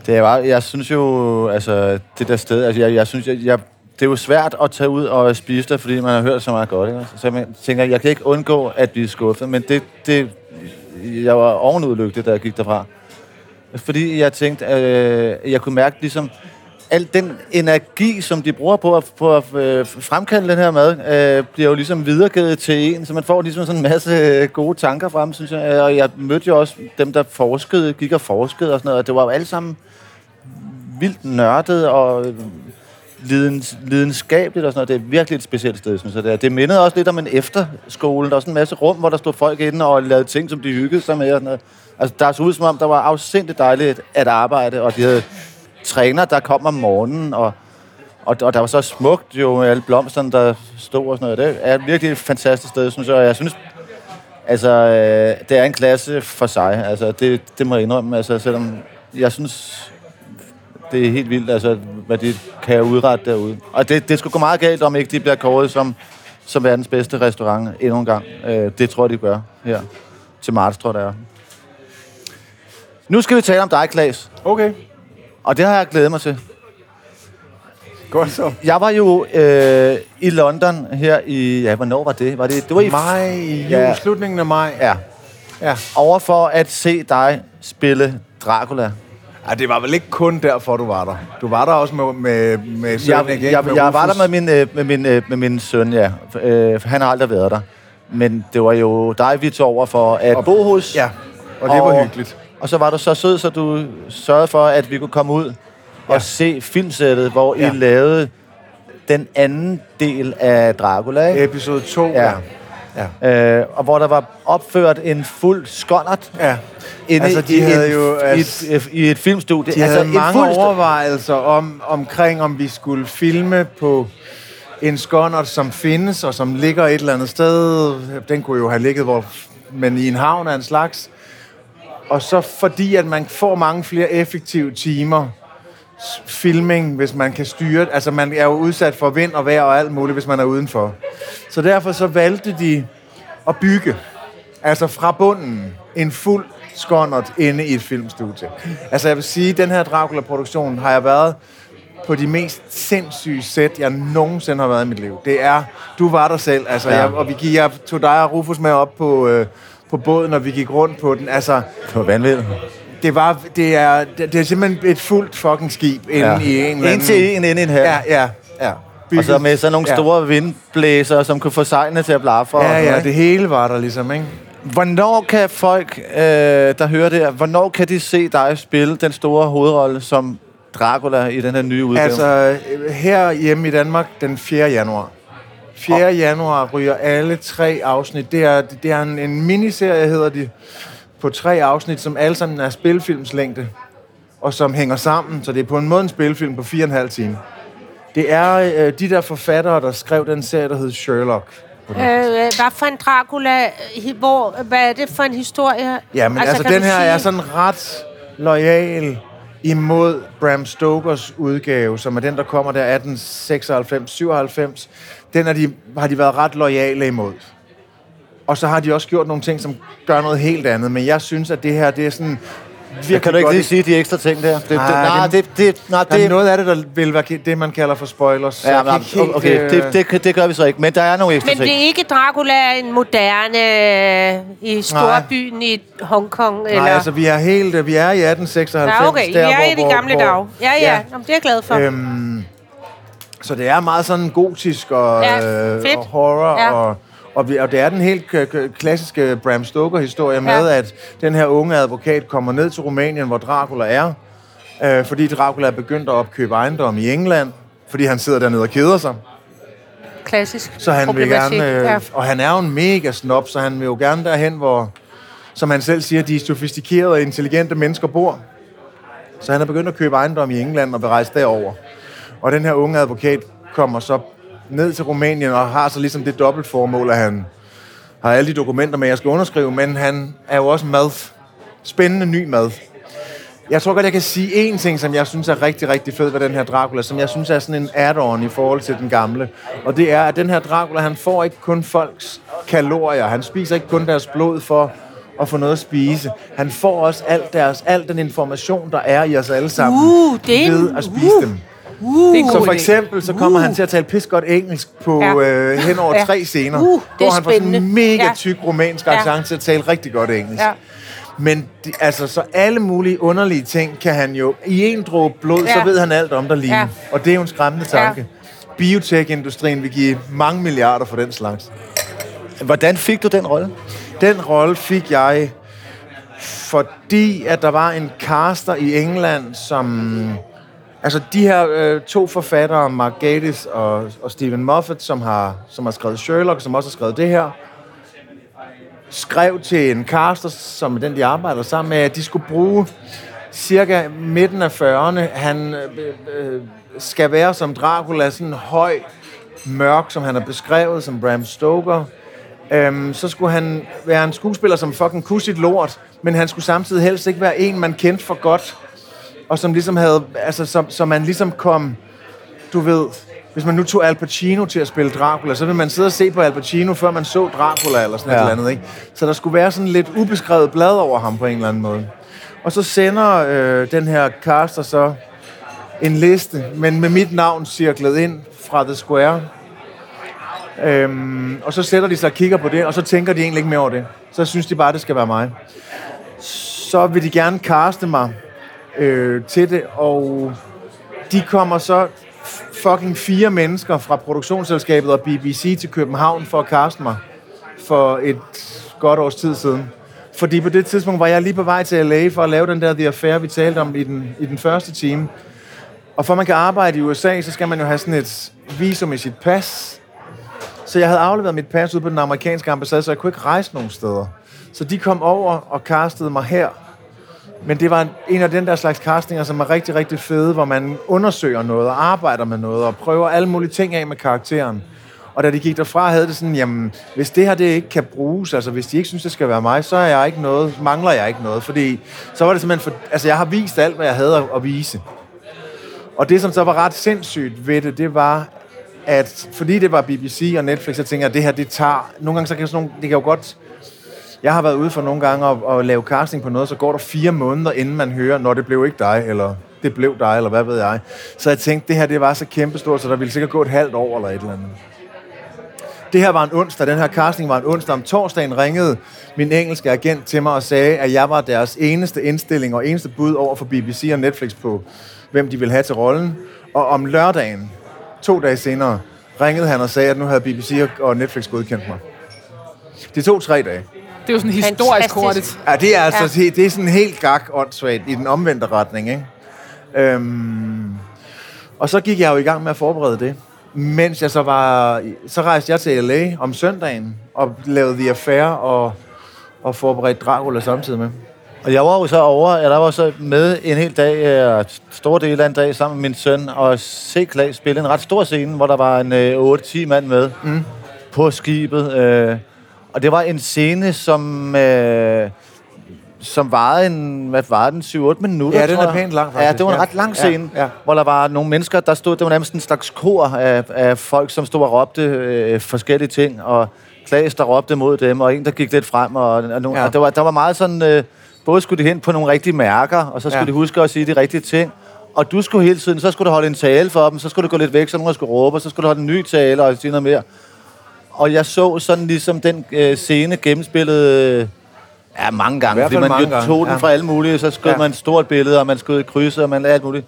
Det er bare, jeg synes jo, altså, det der sted, altså, jeg, jeg synes, jeg, jeg, det er jo svært at tage ud og spise der, fordi man har hørt så meget godt, ikke? Så jeg tænker, jeg kan ikke undgå at blive skuffet, men det, det, jeg var ovenudlygtig, da jeg gik derfra. Fordi jeg tænkte, øh, jeg kunne mærke ligesom, al den energi, som de bruger på at, på at øh, fremkalde den her mad, øh, bliver jo ligesom videregivet til en, så man får ligesom sådan en masse øh, gode tanker frem, synes jeg. Øh, og jeg mødte jo også dem, der forskede, gik og forskede og sådan noget, og det var jo alle sammen vildt nørdet og lidens, lidenskabeligt og sådan noget. Det er virkelig et specielt sted, synes jeg. Det, er. det mindede også lidt om en efterskole. Der var sådan en masse rum, hvor der stod folk inde og lavede ting, som de hyggede sig med. Og sådan noget. Altså, der så ud som om, der var afsindigt dejligt at arbejde, og de havde træner, der kom om morgenen, og, og, og der var så smukt jo med alle blomsterne, der stod og sådan noget. Det er virkelig et fantastisk sted, synes jeg. Og jeg synes, altså, øh, det er en klasse for sig. Altså, det, det må jeg indrømme. Altså, selvom jeg synes, det er helt vildt. Altså, hvad de kan udrette derude. Og det, det skulle gå meget galt, om ikke de bliver kåret som, som verdens bedste restaurant endnu en gang. Øh, det tror jeg, de gør her til marts, tror jeg, det er. Nu skal vi tale om dig, Klaas. Okay. Og det har jeg glædet mig til. Godt så. Jeg var jo øh, i London her i... Ja, hvornår var det? Var det, det var i... Maj, jul, Ja. ja. slutningen af maj. Ja. Ja. Over for at se dig spille Dracula. Ej, det var vel ikke kun derfor, du var der. Du var der også med, med, med sønnen Jeg, igen. jeg, med jeg var der med min, øh, med min, øh, med min søn, ja. Øh, han har aldrig været der. Men det var jo dig, vi tog over for at Og- bo hos. Ja, og det var hyggeligt. Og så var du så sød, så du sørgede for, at vi kunne komme ud og Ja. se filmsættet, hvor Ja. I lavede den anden del af Dracula, ikke? Episode 2, Ja. ja. ja. Øh, og hvor der var opført en fuld skonnert ja. inde Altså, de i, havde et, jo, i, altså- et, øh, i et filmstudie. De havde en mange fuld stu- overvejelser om, omkring, om vi skulle filme på en skonnert, som findes, og som ligger et eller andet sted. Den kunne jo have ligget, hvor, men i en havn af en slags. Og så fordi, at man får mange flere effektive timer filming, hvis man kan styre det. Altså, man er jo udsat for vind og vejr og alt muligt, hvis man er udenfor. Så derfor så valgte de at bygge, altså fra bunden, en fuld skonnert inde i et filmstudie. Altså, jeg vil sige, den her Dracula-produktion har jeg været på de mest sindssyge sæt, jeg nogensinde har været i mit liv. Det er, du var der selv, altså, Ja. ja. jeg, og vi gik, jeg tog dig og Rufus med op på, øh, på båden, og vi gik rundt på den. Altså, Det var vanvittigt. det, var, det, er, det, det er simpelthen et fuldt fucking skib inde Ja. i en eller En anden... til en inde i en her. Ja, ja, ja. Og så med sådan nogle Ja. store vindblæser, som kunne få sejlene til at blafre. Ja, ja, noget, det hele var der ligesom, ikke? Hvornår kan folk, øh, der hører det her, hvornår kan de se dig spille den store hovedrolle som Dracula i den her nye udgave? Altså, øh, her hjemme i Danmark den 4. januar. 4. januar ryger alle tre afsnit. Det er, det er en, en miniserie, hedder de, på tre afsnit, som alle sammen er spilfilmslængde, og som hænger sammen, så det er på en måde en spilfilm på 4,5 timer. Det er øh, de der forfattere, der skrev den serie, der hed Sherlock. Øh, hvad for en Dracula? øh, Hvor, hvad er det for en historie? Ja, men altså, altså den her sige- er sådan ret lojal imod Bram Stokers udgave, som er den, der kommer der 1896-97. Den er de, har de været ret lojale imod. Og så har de også gjort nogle ting, som gør noget helt andet. Men jeg synes, at det her, det er sådan... Virkelig kan du ikke lige sige de ekstra ting der? Det, Nej, det, nej, det- det, det, nej, Der er det, noget af det, der vil være det, man kalder for spoilers. Ja, men, helt, okay, øh, det, det, det gør vi så ikke, men der er nogle ekstra Men det ting. er ikke Dracula en moderne øh, i storbyen i Hongkong? Eller? Nej, altså vi er helt... Vi er i 1896. ja, okay. der, vi er hvor, i de gamle hvor- dage. Ja, ja. Ja. Jamen, det er jeg glad for. Øhm, så det er meget sådan gotisk og, Ja, øh, og horror. Ja. Og, og, vi, og det er den helt klassiske Bram Stoker-historie med, Ja. at den her unge advokat kommer ned til Rumænien, hvor Dracula er. Øh, fordi Dracula er begyndt at opkøbe ejendom i England. Fordi han sidder dernede og keder sig. Klassisk Så han vil gerne... Øh, ja. Og han er jo en mega snob, så han vil jo gerne derhen, hvor, som han selv siger, de sofistikerede og intelligente mennesker bor. Så han er begyndt at købe ejendom i England og vil rejse derover. Og den her unge advokat kommer så ned til Rumænien og har så ligesom det dobbelt formål, at han har alle de dokumenter med, jeg skal underskrive, men han er jo også mad. Spændende ny mad. Jeg tror godt, jeg kan sige én ting, som jeg synes er rigtig, rigtig fed ved den her Dracula, som jeg synes er sådan en add-on i forhold til den gamle. Og det er, at den her Dracula, han får ikke kun folks kalorier. Han spiser ikke kun deres blod for at få noget at spise. Han får også alt, deres, al den information, der er i os alle sammen, Uh, det er ved at spise uh. dem. Uh, Det er Så for eksempel, så kommer han til at tale pis godt engelsk på Ja. ja. øh, hen over Ja. ja. tre scener, Uh, det hvor han får sådan en mega Ja. tyk romansk Ja. accent til at tale rigtig godt engelsk. Ja. Men de, altså, så alle mulige underlige ting kan han jo... I en dråbe blod, ja. så Ja. ved han alt om dig lige. Ja. Ja. Og det er jo en skræmmende tanke. Ja. Biotech-industrien vil give mange milliarder for den slags. Hvordan fik du den rolle? Den rolle fik jeg, fordi at der var en caster i England, som... Altså de her øh, to forfattere, Mark Gatiss og, og Stephen Moffat, som har, som har skrevet Sherlock, som også har skrevet det her, skrev til en caster, som er den, de arbejder sammen med, at de skulle bruge cirka midten af 40'erne. Han øh, øh, skal være som Dracula, sådan høj, mørk, som han har beskrevet, som Bram Stoker. Øhm, så skulle han være en skuespiller, som fucking kunne sit lort, men han skulle samtidig helst ikke være en, man kendte for godt og som ligesom havde, altså som, som man ligesom kom, du ved, hvis man nu tog Al Pacino til at spille Dracula, så ville man sidde og se på Al Pacino, før man så Dracula eller sådan ja. Et eller andet, ikke? Så der skulle være sådan lidt ubeskrevet blad over ham på en eller anden måde. Og så sender øh, den her caster så en liste, men med mit navn cirklet ind fra The Square. Øhm, og så sætter de sig og kigger på det, og så tænker de egentlig ikke mere over det. Så synes de bare, det skal være mig. Så vil de gerne kaste mig øh, til det, og de kommer så fucking fire mennesker fra produktionsselskabet og BBC til København for at kaste mig for et godt års tid siden. Fordi på det tidspunkt var jeg lige på vej til LA for at lave den der The Affair, vi talte om i den, i den første time. Og for at man kan arbejde i USA, så skal man jo have sådan et visum i sit pas. Så jeg havde afleveret mit pas ud på den amerikanske ambassade, så jeg kunne ikke rejse nogen steder. Så de kom over og castede mig her. Men det var en af den der slags castinger, som er rigtig, rigtig fede, hvor man undersøger noget og arbejder med noget og prøver alle mulige ting af med karakteren. Og da de gik derfra, havde det sådan, jamen, hvis det her det ikke kan bruges, altså hvis de ikke synes, det skal være mig, så er jeg ikke noget, mangler jeg ikke noget. Fordi så var det simpelthen, for, altså jeg har vist alt, hvad jeg havde at, at vise. Og det, som så var ret sindssygt ved det, det var, at fordi det var BBC og Netflix, så tænker jeg, at det her, det tager... Nogle gange, så kan sådan nogle, det kan jo godt... Jeg har været ude for nogle gange og, at lave casting på noget, så går der fire måneder, inden man hører, når det blev ikke dig, eller det blev dig, eller hvad ved jeg. Så jeg tænkte, det her, det var så kæmpestort, så der ville sikkert gå et halvt år, eller et eller andet. Det her var en onsdag, den her casting var en onsdag. Om torsdagen ringede min engelske agent til mig og sagde, at jeg var deres eneste indstilling og eneste bud over for BBC og Netflix på, hvem de ville have til rollen. Og om lørdagen, to dage senere, ringede han og sagde, at nu havde BBC og Netflix godkendt mig. Det tog tre dage. Det er jo sådan historisk hurtigt. Ja, det er altså ja. det er sådan helt gak åndssvagt i den omvendte retning, ikke? Øhm, og så gik jeg jo i gang med at forberede det. Mens jeg så var... Så rejste jeg til LA om søndagen og lavede The Affair og, og forberedte Dracula samtidig med. Og jeg var jo så over, jeg der var så med en hel dag, stor del af en dag, sammen med min søn, og se Klaas spille en ret stor scene, hvor der var en øh, 8-10 mand med mm. på skibet. Øh, og det var en scene, som, øh, som varede en, hvad var den, 7-8 minutter, Ja, den er pænt lang, Ja, faktisk. det var en Ja. ret lang Ja, scene, ja. hvor der var nogle mennesker, der stod, det var nærmest en slags kor af, af folk, som stod og råbte øh, forskellige ting, og Klaas, der råbte mod dem, og en, der gik lidt frem, og, og, nogle, Ja. ja. og der, var, der var meget sådan, øh, både skulle de hen på nogle rigtige mærker, og så skulle Ja. ja. de huske at sige de rigtige ting, og du skulle hele tiden, så skulle du holde en tale for dem, så skulle du gå lidt væk, så nogen skulle råbe, og så skulle du holde en ny tale og sige noget mere. Og jeg så sådan ligesom den øh, scene gennemspillet øh, ja, mange gange, fordi man mange jo gange, tog den ja. fra alle mulige, så skød Ja. man et stort billede, og man skød et kryds, og man lavede alt muligt.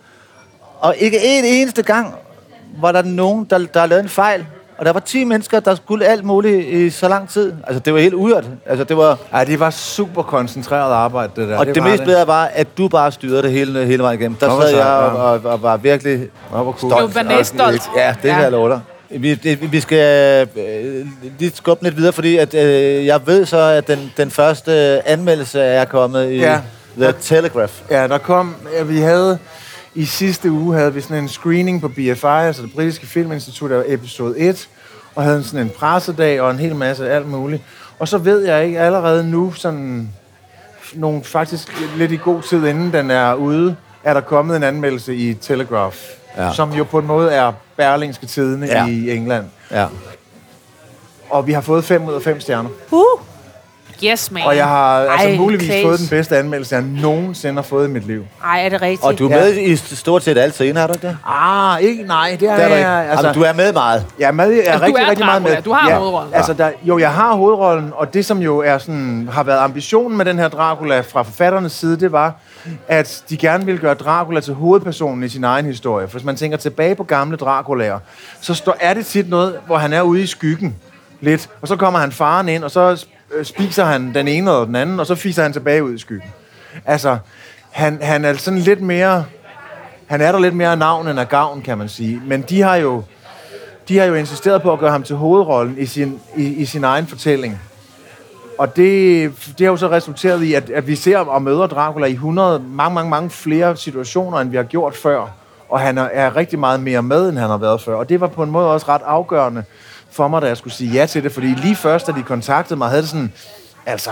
Og ikke en eneste gang var der nogen, der, der lavede en fejl. Og der var 10 mennesker, der skulle alt muligt i så lang tid. Altså, det var helt uhørt. Altså, det var... Ja, det var super koncentreret arbejde, det der. Og det, det mest bedre var, at du bare styrede det hele, hele vejen igennem. Der sad jeg og, og, og, var virkelig Nå, cool. stolt. Du var næststolt. Ja, det Ja. jeg love dig. Vi, det- vi skal øh, lige skubbe lidt videre, fordi at, øh, jeg ved så, at den, den første anmeldelse er kommet i Ja. ja. The Telegraph. Ja, der kom, ja, vi havde, i sidste uge havde vi sådan en screening på BFI, altså det britiske filminstitut af episode 1, og havde sådan en pressedag og en hel masse alt muligt. Og så ved jeg ikke allerede nu, sådan nogle, faktisk lidt i god tid inden den er ude, er der kommet en anmeldelse i Telegraph, ja. Ja. som jo på en måde er Berlingske Tidene ja. Ja. i England. Ja. Og vi har fået 5 ud af 5 stjerner. Uh, Yes, man. Og jeg har altså Ej, muligvis Claes. fået den bedste anmeldelse, jeg nogensinde har fået i mit liv. ej, er det rigtigt? Og du er Ja. med i stort set alt scene, har du ikke det? Ah, ikke, nej, det er, Det er du ikke. jeg, Altså, du er med meget. Jeg er med, jeg er Altså, rigtig, er rigtig meget med. Du har ja, hovedrollen. Altså, der, jo, jeg har hovedrollen, og det, som jo er sådan, har været ambitionen med den her Dracula fra forfatternes side, det var, at de gerne ville gøre Dracula til hovedpersonen i sin egen historie. For hvis man tænker tilbage på gamle Draculaer, så står, er det tit noget, hvor han er ude i skyggen lidt, og så kommer han faren ind, og så øh, spiser han den ene og den anden, og så fiser han tilbage ud i skyggen. Altså, han, han er sådan lidt mere... Han er der lidt mere af navn end af gavn, kan man sige. Men de har jo, de har jo insisteret på at gøre ham til hovedrollen i sin, i, i sin egen fortælling. Og det, det har jo så resulteret i, at, at vi ser og møder Dracula i 100, mange, mange, mange flere situationer, end vi har gjort før. Og han er, er rigtig meget mere med, end han har været før. Og det var på en måde også ret afgørende for mig, da jeg skulle sige ja til det. Fordi lige først, da de kontaktede mig, havde det sådan, altså,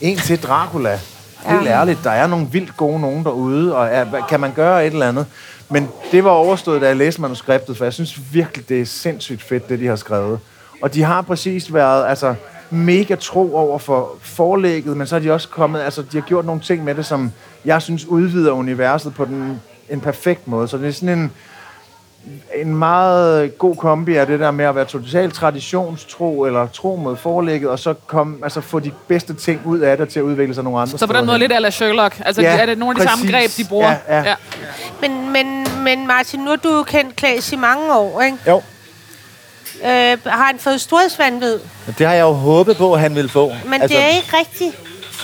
en til Dracula. Helt ærligt, der er nogle vildt gode nogen derude, og er, kan man gøre et eller andet? Men det var overstået, da jeg læste manuskriptet, for jeg synes virkelig, det er sindssygt fedt, det de har skrevet. Og de har præcis været altså, mega tro over for forlægget, men så har de også kommet, altså de har gjort nogle ting med det, som jeg synes udvider universet på den, en perfekt måde. Så det er sådan en, en meget god kombi af det der med at være totalt traditionstro, eller tro mod forlægget, og så kom, altså få de bedste ting ud af det til at udvikle sig nogle andre Så på den måde lidt ala Sherlock. Altså, Ja, er det nogle af de samme greb, præcis. de bruger? Ja, ja. Men, men, men Martin, nu har du jo kendt Klaas i mange år, ikke? Jo, Øh, har han fået storhedsvandvid? det har jeg jo håbet på, at han ville få. Men altså, det er ikke rigtigt.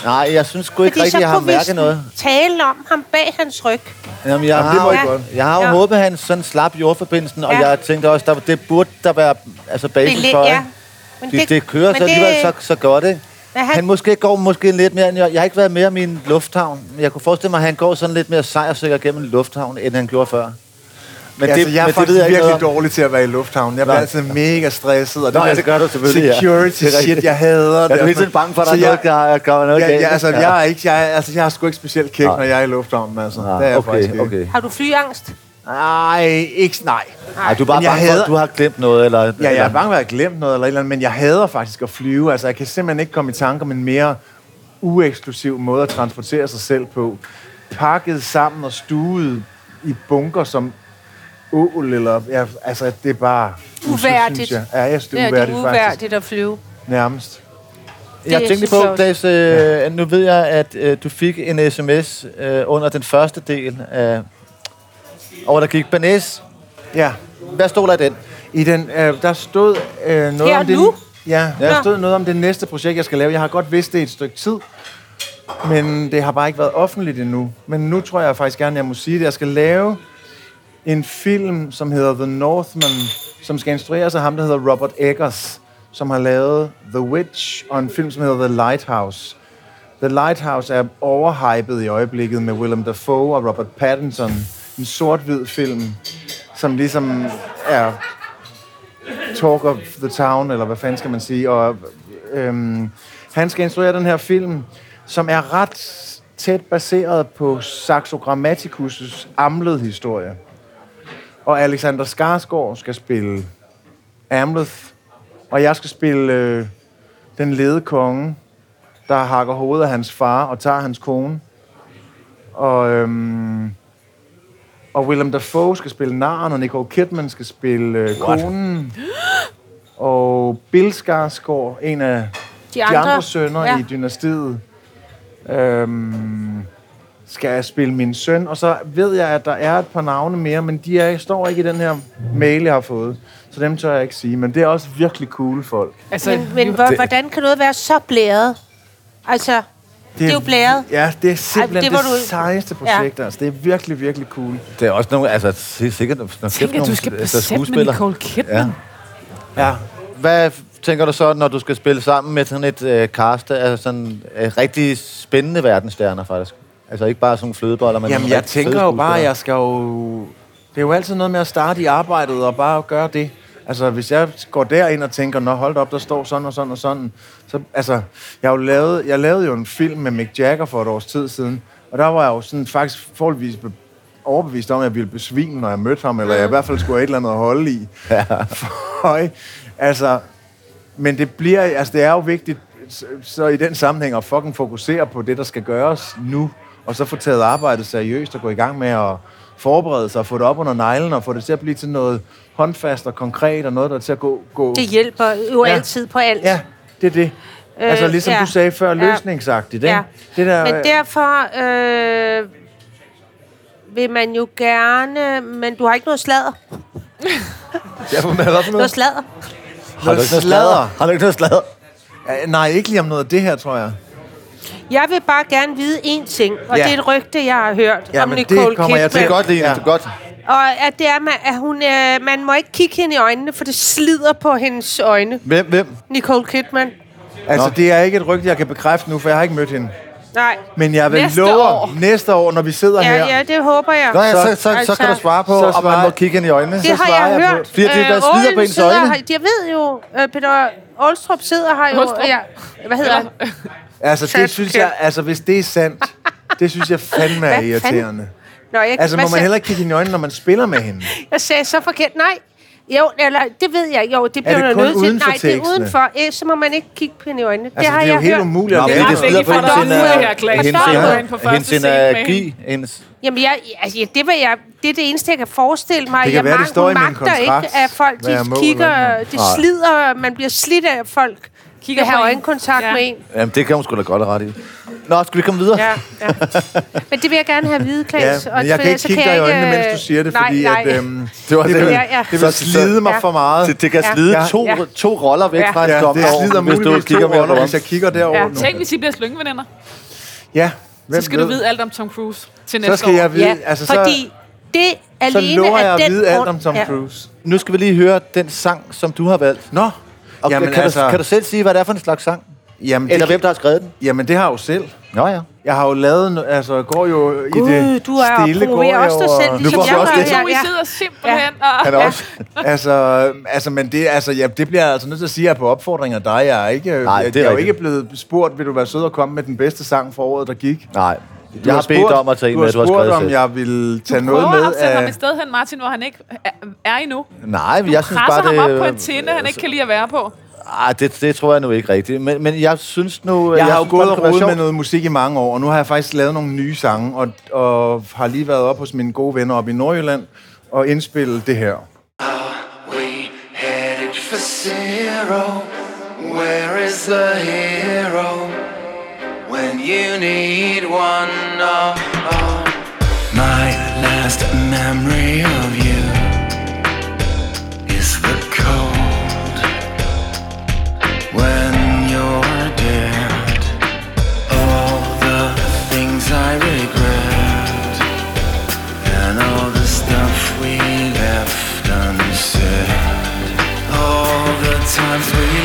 Nej, jeg synes sgu ikke Fordi rigtigt, jeg har mærket noget. tale om ham bag hans ryg. Jamen, jeg, Jamen, det må har, I jo- godt. jeg har jo Ja. håbet, at han sådan slap jordforbindelsen, og Ja. jeg tænkte også, der, det burde der være altså basis for, ja. ikke? Men Det, det kører så alligevel så, så godt, ikke? Men Han måske går måske lidt mere, end jeg, jeg har ikke været mere i min lufthavn, men jeg kunne forestille mig, at han går sådan lidt mere sejrsikker gennem en lufthavn, end han gjorde før. Men det, altså, jeg er men faktisk ved jeg ikke virkelig noget dårlig til at være i lufthavnen. Jeg bliver Nå. altid mega stresset. Og Nå, ja, der det gør du selvfølgelig, ja. Security Det er shit, jeg hader Jeg er det. hele tiden bange for, at der er noget, der gør noget Ja, galt. ja, altså, jeg er ikke, jeg, er, altså, jeg har sgu ikke specielt kæk, Nej. når jeg er i lufthavnen, altså. Nej, det er jeg faktisk okay, ikke. okay. Har du flyangst? Nej, ikke, nej. Ej, du er bare bange for, hader- at du har glemt noget, eller... Ja, jeg eller- er bange for, at jeg har glemt noget eller et eller andet, men jeg hader faktisk at flyve. Altså, jeg kan simpelthen ikke komme i tanke om en mere ueksklusiv måde at transportere sig selv på. Pakket sammen og stuet i bunker som ål, eller... Ja, altså, det er bare... Uværdigt. Synes jeg. Ja, jeg synes, det er er uværdigt, det faktisk. uværdigt at flyve. Nærmest. Jeg Det tænkte jeg på, Klaas, øh, nu ved jeg, at øh, du fik en sms øh, under den første del af... Og der gik Banæs. Ja. Hvad stod der i den? I den, øh, der stod øh, noget Her om det... nu? Ja, der Nå. stod noget om det næste projekt, jeg skal lave. Jeg har godt vidst det et stykke tid, men det har bare ikke været offentligt endnu. Men nu tror jeg faktisk gerne, jeg må sige det. Jeg skal lave en film, som hedder The Northman, som skal instrueres af ham, der hedder Robert Eggers, som har lavet The Witch, og en film, som hedder The Lighthouse. The Lighthouse er overhypet i øjeblikket med Willem Dafoe og Robert Pattinson. En sort-hvid film, som ligesom er talk of the town, eller hvad fanden skal man sige. Og, øhm, han skal instruere den her film, som er ret tæt baseret på Saxo Grammaticus' Amlet historie. Og Alexander Skarsgård skal spille Amleth, og jeg skal spille øh, den lede konge, der hakker hovedet af hans far og tager hans kone. Og, øhm, og Willem Dafoe skal spille naren, og Nicole Kidman skal spille øh, konen. Og Bill Skarsgård, en af De de andre, andre sønner ja. i dynastiet, øhm, skal spille min søn. Og så ved jeg, at der er et par navne mere, men de er, står ikke i den her mail, jeg har fået. Så dem tør jeg ikke sige. Men det er også virkelig cool folk. Altså, Men, men hvor, hvordan kan noget være så blæret? Altså, det er jo blæret. Ja, det er simpelthen det det, det du- sejeste projekt. Ja. Altså. Det er virkelig, virkelig cool. Det er også nogle, altså si- sikkert nogle, Tænk, at du skal altså, besætte med Nicole Kidman. Ja. Ja. Hvad tænker du så, når du skal spille sammen med sådan et øh, cast af sådan øh, rigtig spændende verdensstjerner, faktisk? Altså ikke bare sådan nogle flødeboller, men Jamen, jeg tænker jo bare, at jeg skal jo... Det er jo altid noget med at starte i arbejdet og bare gøre det. Altså, hvis jeg går derind og tænker, nå, hold op, der står sådan og sådan og sådan. Så, altså, jeg, har jo lavet, jeg lavede jo en film med Mick Jagger for et års tid siden. Og der var jeg jo sådan faktisk forholdsvis be- overbevist om, at jeg ville besvime, når jeg mødte ham. Eller jeg i hvert fald skulle have et eller andet at holde i. Ja. For, altså, men det bliver, altså det er jo vigtigt, så, så i den sammenhæng at fucking fokusere på det, der skal gøres nu, og så få taget arbejdet seriøst og gå i gang med at forberede sig og få det op under neglen og få det til at blive til noget håndfast og konkret og noget, der er til at gå... gå Det hjælper jo Ja. altid på alt. Ja, det er det. Øh, altså ligesom ja. du sagde før, Ja. løsningsagtigt, ikke? Ja. Det der, Men derfor øh, vil man jo gerne... Men du har ikke noget sladder. Ja, hvad det for Noget sladder. Har du ikke noget sladder? Har du ikke noget sladder? Nej, ikke lige om noget af det her, tror jeg. Jeg vil bare gerne vide én ting, og Ja. det er et rygte, jeg har hørt Ja, om men det Nicole kommer jeg Det Kidman. er godt, Line. Ja. Det er godt. Og at, det er, man- at hun, øh, man må ikke kigge hende i øjnene, for det slider på hendes øjne. Hvem? Hvem? Nicole Kidman. Altså, Nå. det er ikke et rygte, jeg kan bekræfte nu, for jeg har ikke mødt hende. Nej. Men jeg vil Næste love år. næste år, når vi sidder Ja, her. ja, det håber jeg. Nå ja, så, Så- så, så, så kan altså- du svare på, så om man må kigge hende i øjnene. Det har svarer jeg jeg på- hørt. Fordi det er, der slider Ålen på ens øjne. Her, jeg ved jo, øh, Peter Olstrup sidder her jo. Ja, hvad hedder han? Altså, det That's synes okay. jeg, altså, hvis det er sandt, det synes jeg fandme er Hvad fanden? irriterende. Nå, jeg, Altså, må man sagde- heller ikke kigge i øjnene, når man spiller med hende? Jeg sagde så forkert. Nej. Jo, eller det ved jeg. Jo, det bliver det kun nødt til. uden for Nej, det er udenfor. Eh, Så må man ikke kigge på hende i øjnene. Altså, har det er jo jeg helt hørt. umuligt Nå, det det er slider ikke på for hendes, øh, det øh, energi, hende? hendes... Jamen, jeg, altså, ja, det, vil jeg, det er det eneste, jeg kan forestille mig. Det kan jeg være, det står i min magter kontrakt, ikke, at folk de kigger, det slider, man bliver slidt af, folk Kigger vil have på en. øjenkontakt Ja. med en. Jamen, det kan hun sgu da godt have ret i. Nå, skal vi komme videre? Ja, ja. Men det vil jeg gerne have vide, Klaas. Ja, men jeg kan ikke kigge dig i øjnene, mens du siger det, nej, fordi nej. at, øhm, Det var det, det. vil, Ja, ja. det vil Så- slide mig ja. for meget. Det, det kan slide Ja. to, Ja. to roller væk Ja. fra et Ja, dommer, det slider hvis du kigger to mere roller, hvis jeg kigger derover Ja. nu. Tænk, hvis I bliver slyngeveninder. Ja, hvem Så skal du ved? vide alt om Tom Cruise til næste Så skal år. jeg vide, Ja, altså så, fordi det så alene lover jeg at vide alt om Tom. Cruise. Nu skal vi lige høre den sang, som du har valgt. Nå, Og Jamen, kan, altså- du, kan du selv sige, hvad det er for en slags sang? jamen Eller det, hvem, der har skrevet den? jamen det har jeg jo selv. Nå ja. Jeg har jo lavet, altså går jo i Gud, det du er stille, går promoverer jeg også dig selv, ligesom jeg du også her. Så I Ja. sidder simpelthen og... Han er også... altså, altså, men det, altså, ja, det bliver jeg altså nødt til at sige, at jeg på opfordring af dig. Jeg er, ikke, Nej, jeg, det er jeg er jo ikke blevet spurgt, vil du være sød og komme med den bedste sang for året, der gik? Nej. Du Jeg har bedt spurgt- om at tage en du med, du har spurgt, skrevet om selv. jeg ville tage Du noget prøver med at sætte ham af... et sted hen, Martin, hvor han ikke er, er endnu. Nej, men Du jeg synes bare, ham det... op på en tinde, han ikke kan lide at være på. Ej, det, det tror jeg nu ikke rigtigt. Men, men jeg synes nu... Jeg har jo gået og rodet med noget musik i mange år, og nu har jeg faktisk lavet nogle nye sange, og, og har lige været op hos mine gode venner op i Nordjylland og indspillet det her. We headed for zero. Where is the hero you need one? Oh. My last memory of you is the cold when you're dead. All the things I regret and all the stuff we left unsaid. All the times we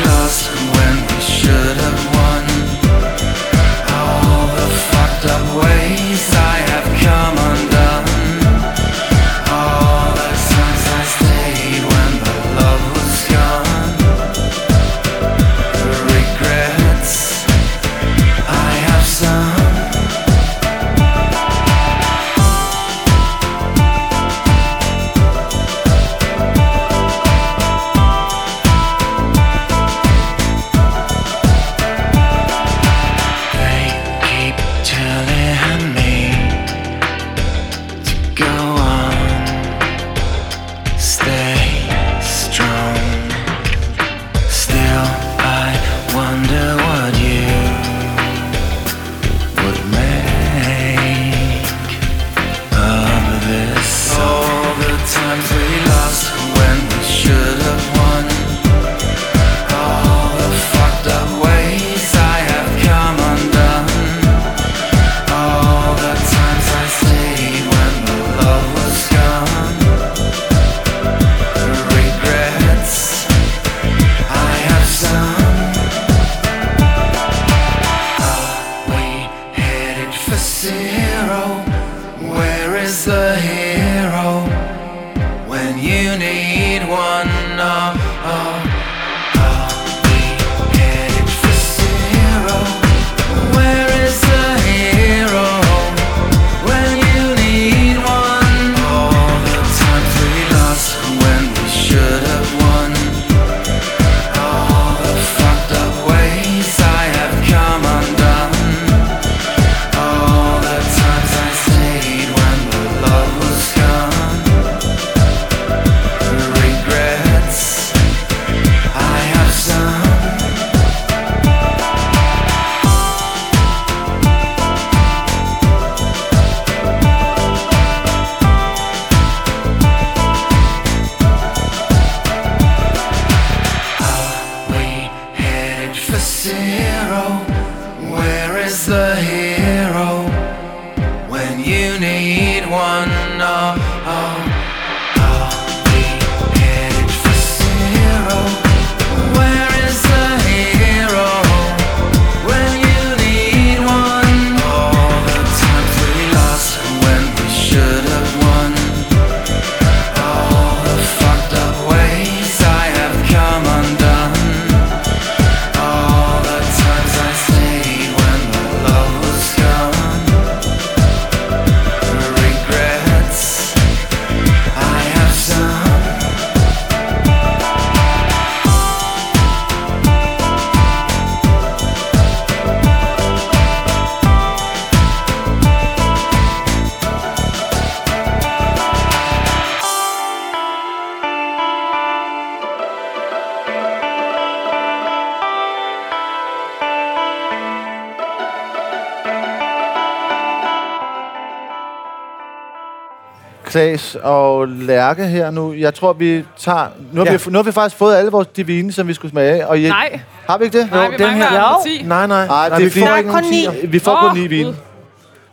Klaas og Lærke her nu. Jeg tror, vi tager... Nu har, Ja. vi, nu har vi faktisk fået alle vores divine, som vi skulle smage af. Og I, Nej, Har vi ikke det? nej, vi den mangler her- Jo. 10. Nej, nej. Nej, nej det er vi får Der er ikke kun nogen ni. Vi får Åh, kun ni vin.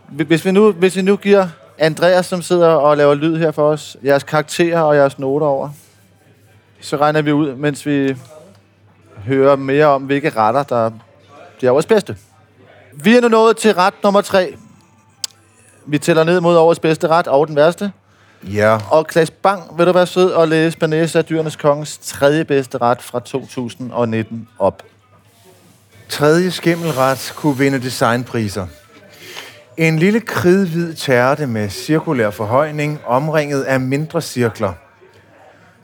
Hvis vi, nu, hvis vi nu giver Andreas, som sidder og laver lyd her for os, jeres karakterer og jeres noter over, så regner vi ud, mens vi hører mere om, hvilke retter, der bliver årets bedste. Vi er nu nået til ret nummer tre. Vi tæller ned mod årets bedste ret og den værste. Ja. Og Klaas Bang, vil du være sød og læse Banæs af Dyrenes Kongens tredje bedste ret fra 2019 op. Tredje skimmelret kunne vinde designpriser. En lille kridhvid tærte med cirkulær forhøjning, omringet af mindre cirkler.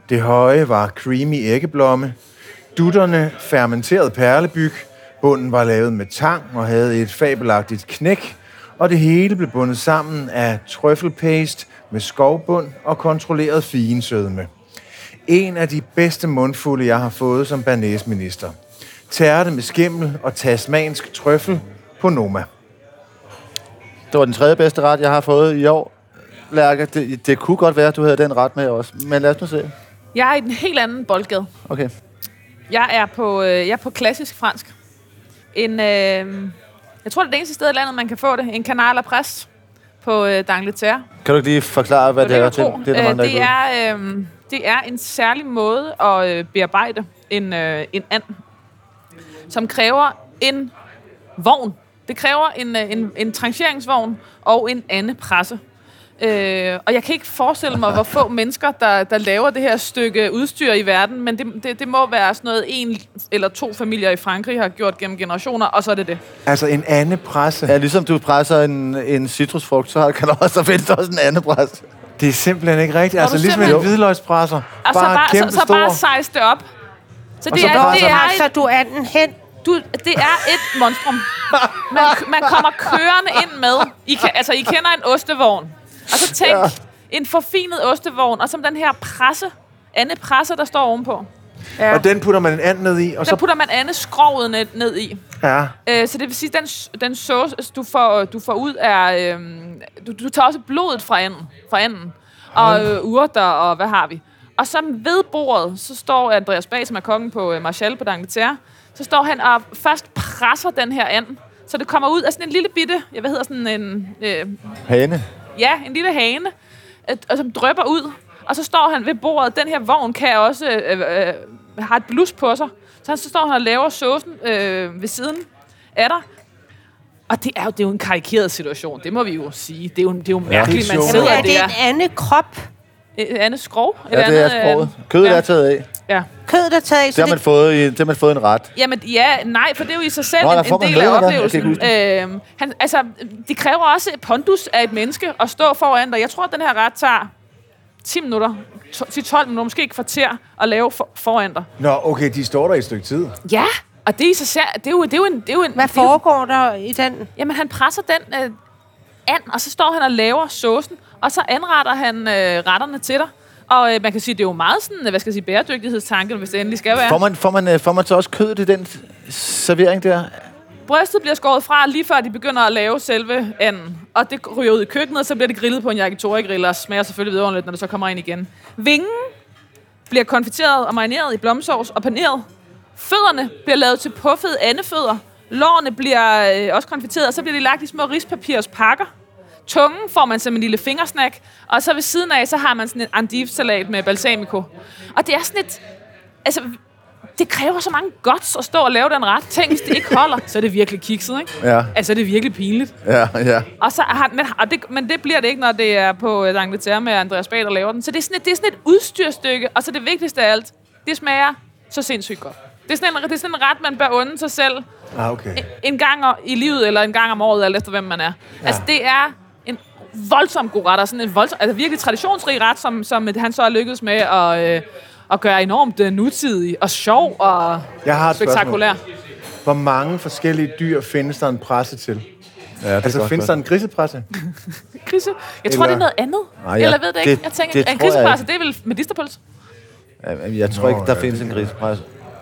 Det høje var creamy æggeblomme, dutterne fermenteret perlebyg, bunden var lavet med tang og havde et fabelagtigt knæk, og det hele blev bundet sammen af trøffelpaste med skovbund og kontrolleret finsødme. En af de bedste mundfulde, jeg har fået som banæsminister. Tærte med skimmel og tasmansk trøffel på Noma. Det var den tredje bedste ret, jeg har fået i år. Lærke, det, det kunne godt være, at du havde den ret med også. Men lad os nu se. Jeg er i en helt anden boldgade. Okay. Jeg er på, øh, jeg er på klassisk fransk. En, øh, jeg tror, det er det eneste sted i landet, man kan få det. En canal à presse på øh, d'Angleterre. Kan du ikke lige forklare, hvad På det er? Lækkertro. Det, det er, der Øh, mange, det, er, øh, det er en særlig måde at øh, bearbejde en, øh, en and, som kræver en vogn. Det kræver en, øh, en, en trancheringsvogn og en andepresse. Øh, og jeg kan ikke forestille mig, hvor få mennesker, der, der laver det her stykke udstyr i verden, men det, det, det må være sådan noget, en eller to familier i Frankrig har gjort gennem generationer, og så er det det. Altså en anden presse. Ja, ligesom du presser en, en citrusfrugt, så kan der også findes også en anden pres. Det er simpelthen ikke rigtigt. Altså ligesom en hvidløgspresser. Og så Bare bare, kæmpe så, så bare stor. size det op. Så Og det så er, bare det så er et, du er den hen. du, det er et monstrum. Man, man kommer kørende ind med. I, kan, altså, I kender en ostevogn. Og så tænk, ja. en forfinet ostevogn, og som den her presse, andet presse, der står ovenpå. Ja. Og den putter man en and ned i, og Der så... putter man andet skrovet ned, ned i. Ja. Øh, så det vil sige, den, s- den sauce, du får, du får ud af... Øhm, du, du tager også blodet fra anden. Fra anden og øh, urter, og hvad har vi. Og så ved bordet, så står Andreas Bag, som er kongen på øh, Marshall på D'Angleterre, så står han og først presser den her and, så det kommer ud af sådan en lille bitte, jeg hvad hedder sådan en, øh, Hane. Ja, en lille hane, øh, og som drøber ud. Og så står han ved bordet. Den her vogn kan også øh, øh, har et blus på sig. Så han så står han og laver saucen øh, ved siden af dig. Og det er, jo, det er jo en karikeret situation, det må vi jo sige. Det er jo, det er jo mærkeligt, det er man sidder er det der. en anden krop? Et andet skrov? Et Ja, det er andet, sproget. øh, Kødet ja. er taget af. Ja. Kød, der er taget Det har man det, fået, i, det har man fået en ret. Jamen, ja, nej, for det er jo i sig selv Nå, en, en del af oplevelsen. ikke Øhm, han, altså, det kræver også pondus af et menneske at stå foran dig. Jeg tror, at den her ret tager 10 minutter, to- til 12 minutter, måske et kvarter at lave for, foran dig. Nå, okay, de står der i et stykke tid. Ja, og det er i sig selv, det er jo, det er jo en... Det er jo en hvad er jo- foregår der i den? Jamen, han presser den øh, and, og så står han og laver saucen, og så anretter han øh, retterne til dig. Og øh, man kan sige, det er jo meget sådan, øh, hvad skal jeg sige, bæredygtighedstanke, hvis det endelig skal være. Får man, får, man, øh, får man så også kødet i den servering der? Brystet bliver skåret fra, lige før de begynder at lave selve anden. Og det ryger ud i køkkenet, og så bliver det grillet på en yakitori-grill, og smager selvfølgelig vidunderligt, når det så kommer ind igen. Vingen bliver konfiteret og marineret i blomsovs og paneret. Fødderne bliver lavet til puffede andefødder. Lårene bliver øh, også konfiteret, og så bliver de lagt i små rispapirs pakker. Tungen får man som en lille fingersnack, og så ved siden af, så har man sådan en andivsalat med balsamico. Og det er sådan et... Altså, det kræver så mange guts at stå og lave den ret. Tænk, hvis det ikke holder, så er det virkelig kikset, ikke? Ja, Altså, det er virkelig pinligt. ja, ja. Og så har, men, og det, men det bliver det ikke, når det er på øh, D'Angleterre med Andreas Bag, der laver den. Så det er, sådan et, det er sådan et udstyrstykke, og så det vigtigste af alt, det smager så sindssygt godt. Det er sådan en, det er sådan en ret, man bør unde sig selv Ah, okay. en gang i livet, eller en gang om året, alt efter hvem man er. Ja. Altså, det er en voldsom god ret, og sådan en voldsom, altså virkelig traditionsrig ret, som, som han så har lykkedes med at, øh, at gøre enormt øh, nutidig og sjov og Jeg har et spektakulær. spørgsmål. Hvor mange forskellige dyr findes der en presse til? ja det Altså, godt findes der en grisepresse? Grise. Jeg tror, Eller- det er noget andet. Nej, ja, Eller ved det ikke. det- jeg tænker, det en tror jeg grisepresse, det er vel medisterpuls? Ja, Jeg tror Nå, ikke, der ja, findes en grisepres.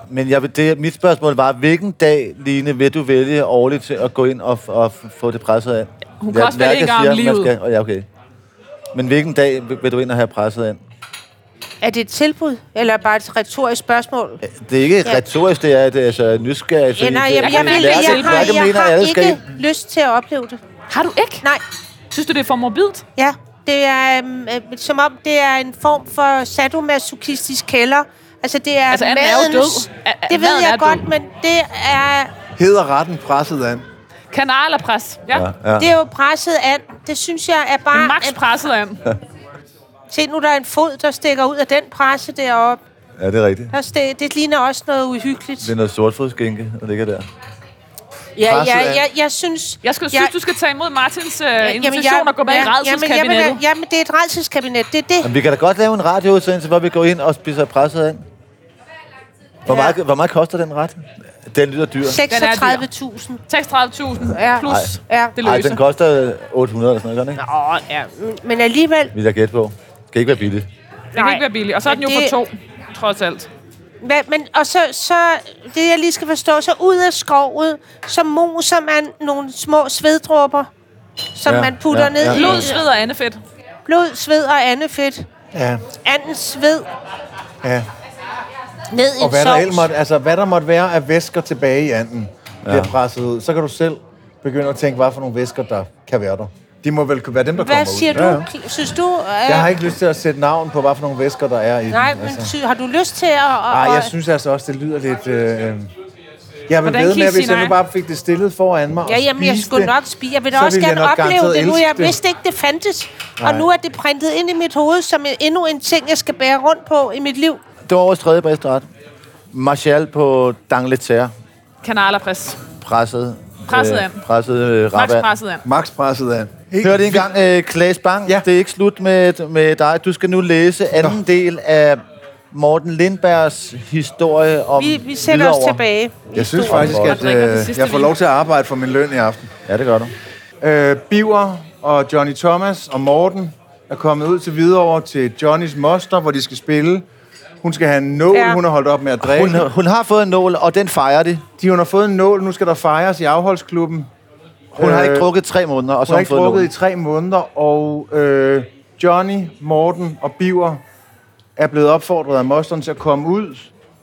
Men jeg, det, mit spørgsmål var, hvilken dag, Line, vil du vælge årligt til at gå ind og, og få det presset af? Hun kan også vælge en gang om livet. Skal, oh, ja, okay. Men hvilken dag vil du ind og have presset ind? Er det et tilbud, eller bare et retorisk spørgsmål? Det er ikke et Ja. retorisk, det er et altså, nysgerrigt. Ja, nej, jamen, jeg, kan vil, jeg, jeg, har, jeg mener, har skal ikke ind. lyst til at opleve det. Har du ikke? Nej, Synes du, det er for morbidt? ja. Det er øhm, øh, som om, det er en form for sadomasochistisk kælder. Altså, det er Altså, anden er jo madens- død. A- Det ved jeg er godt, død. men det er, Hedder retten presset an? Kanalerpres. Ja. ja. Ja. det er jo presset an. Det synes jeg er bare... Max presset an. Se nu, der er en fod, der stikker ud af den presse deroppe. ja, det er rigtigt. Der sti- det ligner også noget uhyggeligt. Det er noget sortfodskinke, der ligger der. Ja, ja, an. jeg, jeg synes... Jeg skal, synes, du skal tage imod Martins øh, Jamen, invitation og gå med i jamen, jeg redselskabinettet. vil, jamen, det er et redselskabinet. Det er det. Men vi kan da godt lave en radioudsendelse, hvor vi går ind og spiser presset ind. Hvor, Ja. meget, hvor meget koster den ret? Den lyder dyr. 36.000. 36.000 Ja. plus. Ja. Det Nej, løser. den koster 800 eller sådan noget, ikke? Åh, ja. Men alligevel, Vil jeg gætte på. Det kan ikke være billigt. Det kan ikke være billigt. Og så er den jo Men for det- to, trods alt. Hvad, men, og så, så, det jeg lige skal forstå, så ud af skovet, så moser man nogle små sveddråber, som Ja, man putter ja, ned ja. i Blod, sved og andefedt. blod, sved og andefedt. Ja, Andens sved ja. Ned i Og hvad der, sovs. ellers måtte, altså, hvad der måtte være af væsker tilbage i anden, bliver presset ud. Så kan du selv begynde at tænke, hvad for nogle væsker, der kan være der. De må vel være dem, der kommer Hvad siger ud. du? Ja, ja. Synes du... Øh, Jeg har ikke lyst til at sætte navn på, hvad for nogle væsker, der er i Nej, den. men Altså. sy- har du lyst til at... Ej, at- jeg synes altså også, det lyder lidt... Øh, jeg vil ved med, hvis sige jeg nu nej? bare fik det stillet foran mig Ja, jamen, jeg skulle det, nok spise. Jeg vil da så også gerne opleve det nu. Jeg vidste ikke, det fandtes. Nej. Og nu er det printet ind i mit hoved som en, endnu en ting, jeg skal bære rundt på i mit liv. Det var vores tredje bedste ret. Martial på Dangleterre. Kanalerpres. Presset. Presset øh, an. Presset øh, Max rabat. presset an. Max presset an. Helt Hørte I engang, øh, Klaas Bang? Ja. Det er ikke slut med, med dig. Du skal nu læse anden del af Morten Lindbergs historie om Vi, vi sætter os Hvidovre. tilbage. Jeg synes faktisk, at øh, jeg får lov til at arbejde for min løn i aften. Ja, det gør du. Øh, Biver og Johnny Thomas og Morten er kommet ud til Hvidovre til Johnnys moster, hvor de skal spille. Hun skal have en nål, Ja. hun har holdt op med at drikke. Hun, hun har fået en nål, og den fejrer de. De hun har fået en nål, nu skal der fejres i afholdsklubben. Hun har Øh, ikke drukket tre måneder, og så Hun har har hun ikke fået drukket i nålen. tre måneder, og øh, Johnny, Morten og Biver er blevet opfordret af mosteren til at komme ud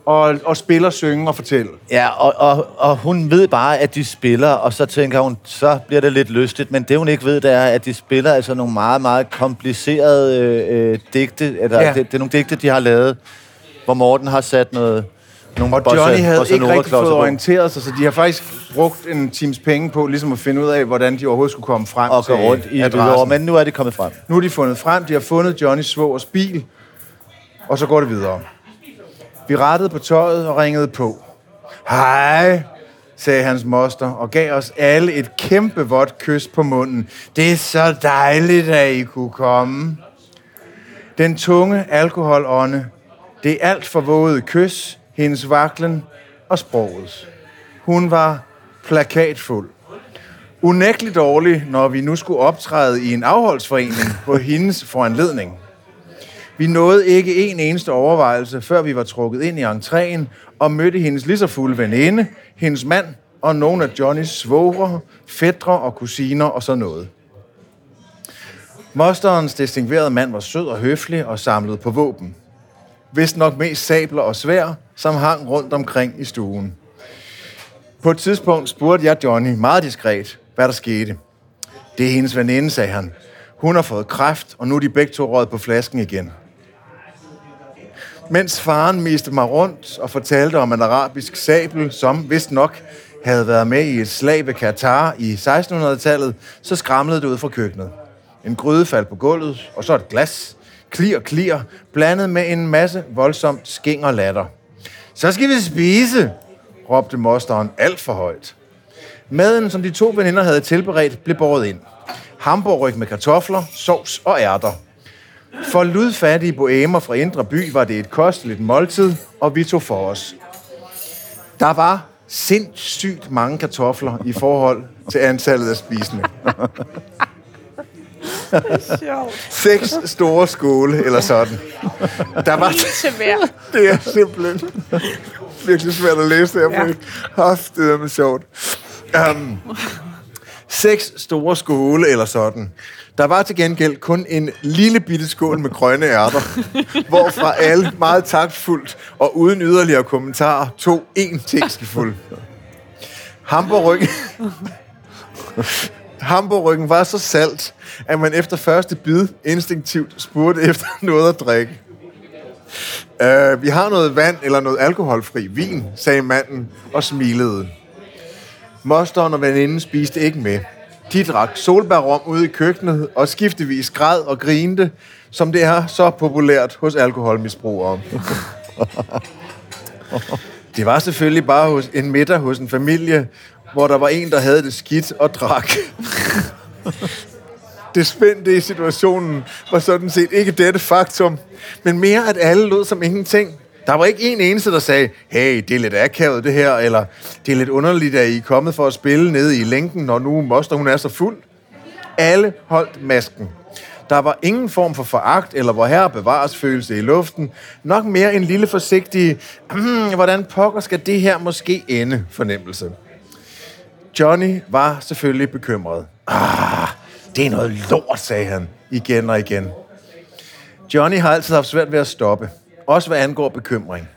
og, og spille og synge og fortælle. Ja, og, og, og hun ved bare, at de spiller, og så tænker hun, så bliver det lidt lystigt. Men det, hun ikke ved, det er, at de spiller altså nogle meget, meget komplicerede øh, øh, digte. Eller, ja. det, det er nogle digte, de har lavet, hvor Morten har sat noget... Nogle Og bossa- Johnny havde bossa ikke rigtig fået orienteret sig, så de har faktisk brugt en times penge på ligesom at finde ud af, hvordan de overhovedet skulle komme frem og til rundt i adressen. Men nu er de kommet frem. Nu er de fundet frem, de har fundet Johnnys svogers bil, og så går det videre. Vi rettede på tøjet og ringede på. Hej, sagde hans moster, og gav os alle et kæmpe vådt kys på munden. Det er så dejligt, at I kunne komme. Den tunge alkoholånde, det alt for våde kys, hendes vaklen og sproget. Hun var plakatfuld. Unægteligt dårlig, når vi nu skulle optræde i en afholdsforening på hendes foranledning. Vi nåede ikke en eneste overvejelse, før vi var trukket ind i entréen og mødte hendes lige så fulde veninde, hendes mand og nogle af Johnnys svogre, fædre og kusiner og så noget. Mosterens distinguerede mand var sød og høflig og samlet på våben. Vist nok mest sabler og svær, som hang rundt omkring i stuen. På et tidspunkt spurgte jeg Johnny meget diskret, hvad der skete. Det er hendes veninde, sagde han. Hun har fået kræft, og nu er de begge to røget på flasken igen. Mens faren miste mig rundt og fortalte om en arabisk sabel, som vist nok havde været med i et slag ved Katar i 1600-tallet, så skramlede det ud fra køkkenet. En gryde faldt på gulvet, og så et glas. Klir, klir, blandet med en masse voldsomt skinger og latter. Så skal vi spise, råbte mosteren alt for højt. Maden, som de to veninder havde tilberedt, blev båret ind. Hamburgryg med kartofler, sovs og ærter. For ludfattige boemer fra Indre By var det et kosteligt måltid, og vi tog for os. Der var sindssygt mange kartofler i forhold til antallet af spisende. Seks store skåle, eller sådan. Der var Til hver. det er simpelthen virkelig svært at læse det her, ja. Haft, det er med sjovt. Um, seks store skåle eller sådan. Der var til gengæld kun en lille bitte skål med grønne ærter, hvorfra alle meget taktfuldt og uden yderligere kommentarer tog én teskefuld. Hamburgryggen, Hamburgryggen var så salt, at man efter første bid instinktivt spurgte efter noget at drikke. Uh, vi har noget vand eller noget alkoholfri vin, sagde manden og smilede. Mosteren og veninden spiste ikke med. De drak solbærrom ude i køkkenet og skiftevis græd og grinte, som det er så populært hos alkoholmisbrugere. Det var selvfølgelig bare hos en middag hos en familie, hvor der var en, der havde det skidt og drak. Det spændte i situationen var sådan set ikke dette faktum, men mere at alle lød som ingenting. Der var ikke en eneste, der sagde, hey, det er lidt akavet det her, eller det er lidt underligt, at I er kommet for at spille nede i lænken, når nu Moster hun er så fuld. Alle holdt masken. Der var ingen form for foragt eller hvor her bevares følelse i luften. Nok mere en lille forsigtig, hmm, hvordan pokker skal det her måske ende fornemmelse. Johnny var selvfølgelig bekymret. Ah, det er noget lort, sagde han igen og igen. Johnny har altid haft svært ved at stoppe. Også hvad angår bekymring.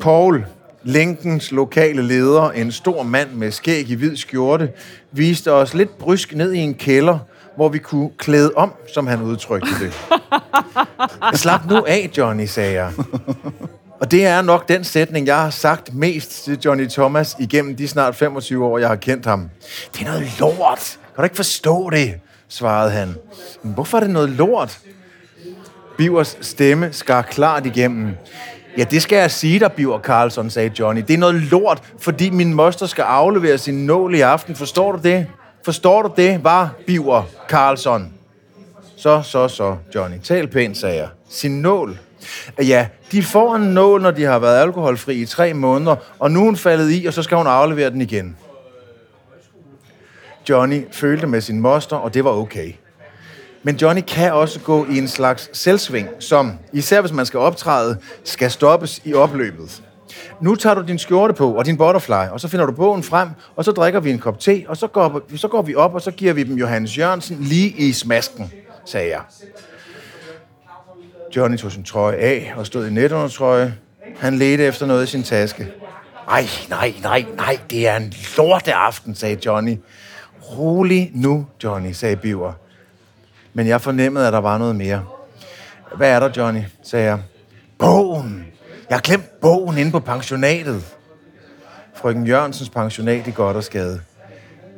Paul, Linkens lokale leder, en stor mand med skæg i hvid skjorte, viste os lidt brysk ned i en kælder, hvor vi kunne klæde om, som han udtrykte det. Slap nu af, Johnny, sagde jeg. Og det er nok den sætning, jeg har sagt mest til Johnny Thomas igennem de snart 25 år, jeg har kendt ham. Det er noget lort. Kan du ikke forstå det? svarede han. Men hvorfor er det noget lort? Bivers stemme skar klart igennem. Ja, det skal jeg sige dig, Biver Carlson, sagde Johnny. Det er noget lort, fordi min moster skal aflevere sin nål i aften. Forstår du det? Forstår du det, var Biver Carlson? Så, så, så, Johnny. Tal pænt, sagde jeg. Sin nål. Ja, de får en nål, når de har været alkoholfri i tre måneder, og nu er hun faldet i, og så skal hun aflevere den igen. Johnny følte med sin moster, og det var okay. Men Johnny kan også gå i en slags selvsving, som, især hvis man skal optræde, skal stoppes i opløbet. Nu tager du din skjorte på og din butterfly, og så finder du bogen frem, og så drikker vi en kop te, og så går, så går vi op, og så giver vi dem Johannes Jørgensen lige i smasken, sagde jeg. Johnny tog sin trøje af og stod i netundertrøje. Han ledte efter noget i sin taske. Ej, nej, nej, nej, det er en lorteaften, sagde Johnny. Rolig nu, Johnny, sagde Biver. Men jeg fornemmede, at der var noget mere. Hvad er der, Johnny? sagde jeg. Bogen! Jeg har glemt bogen inde på pensionatet. Frøken Jørgensens pensionat i godt og skade.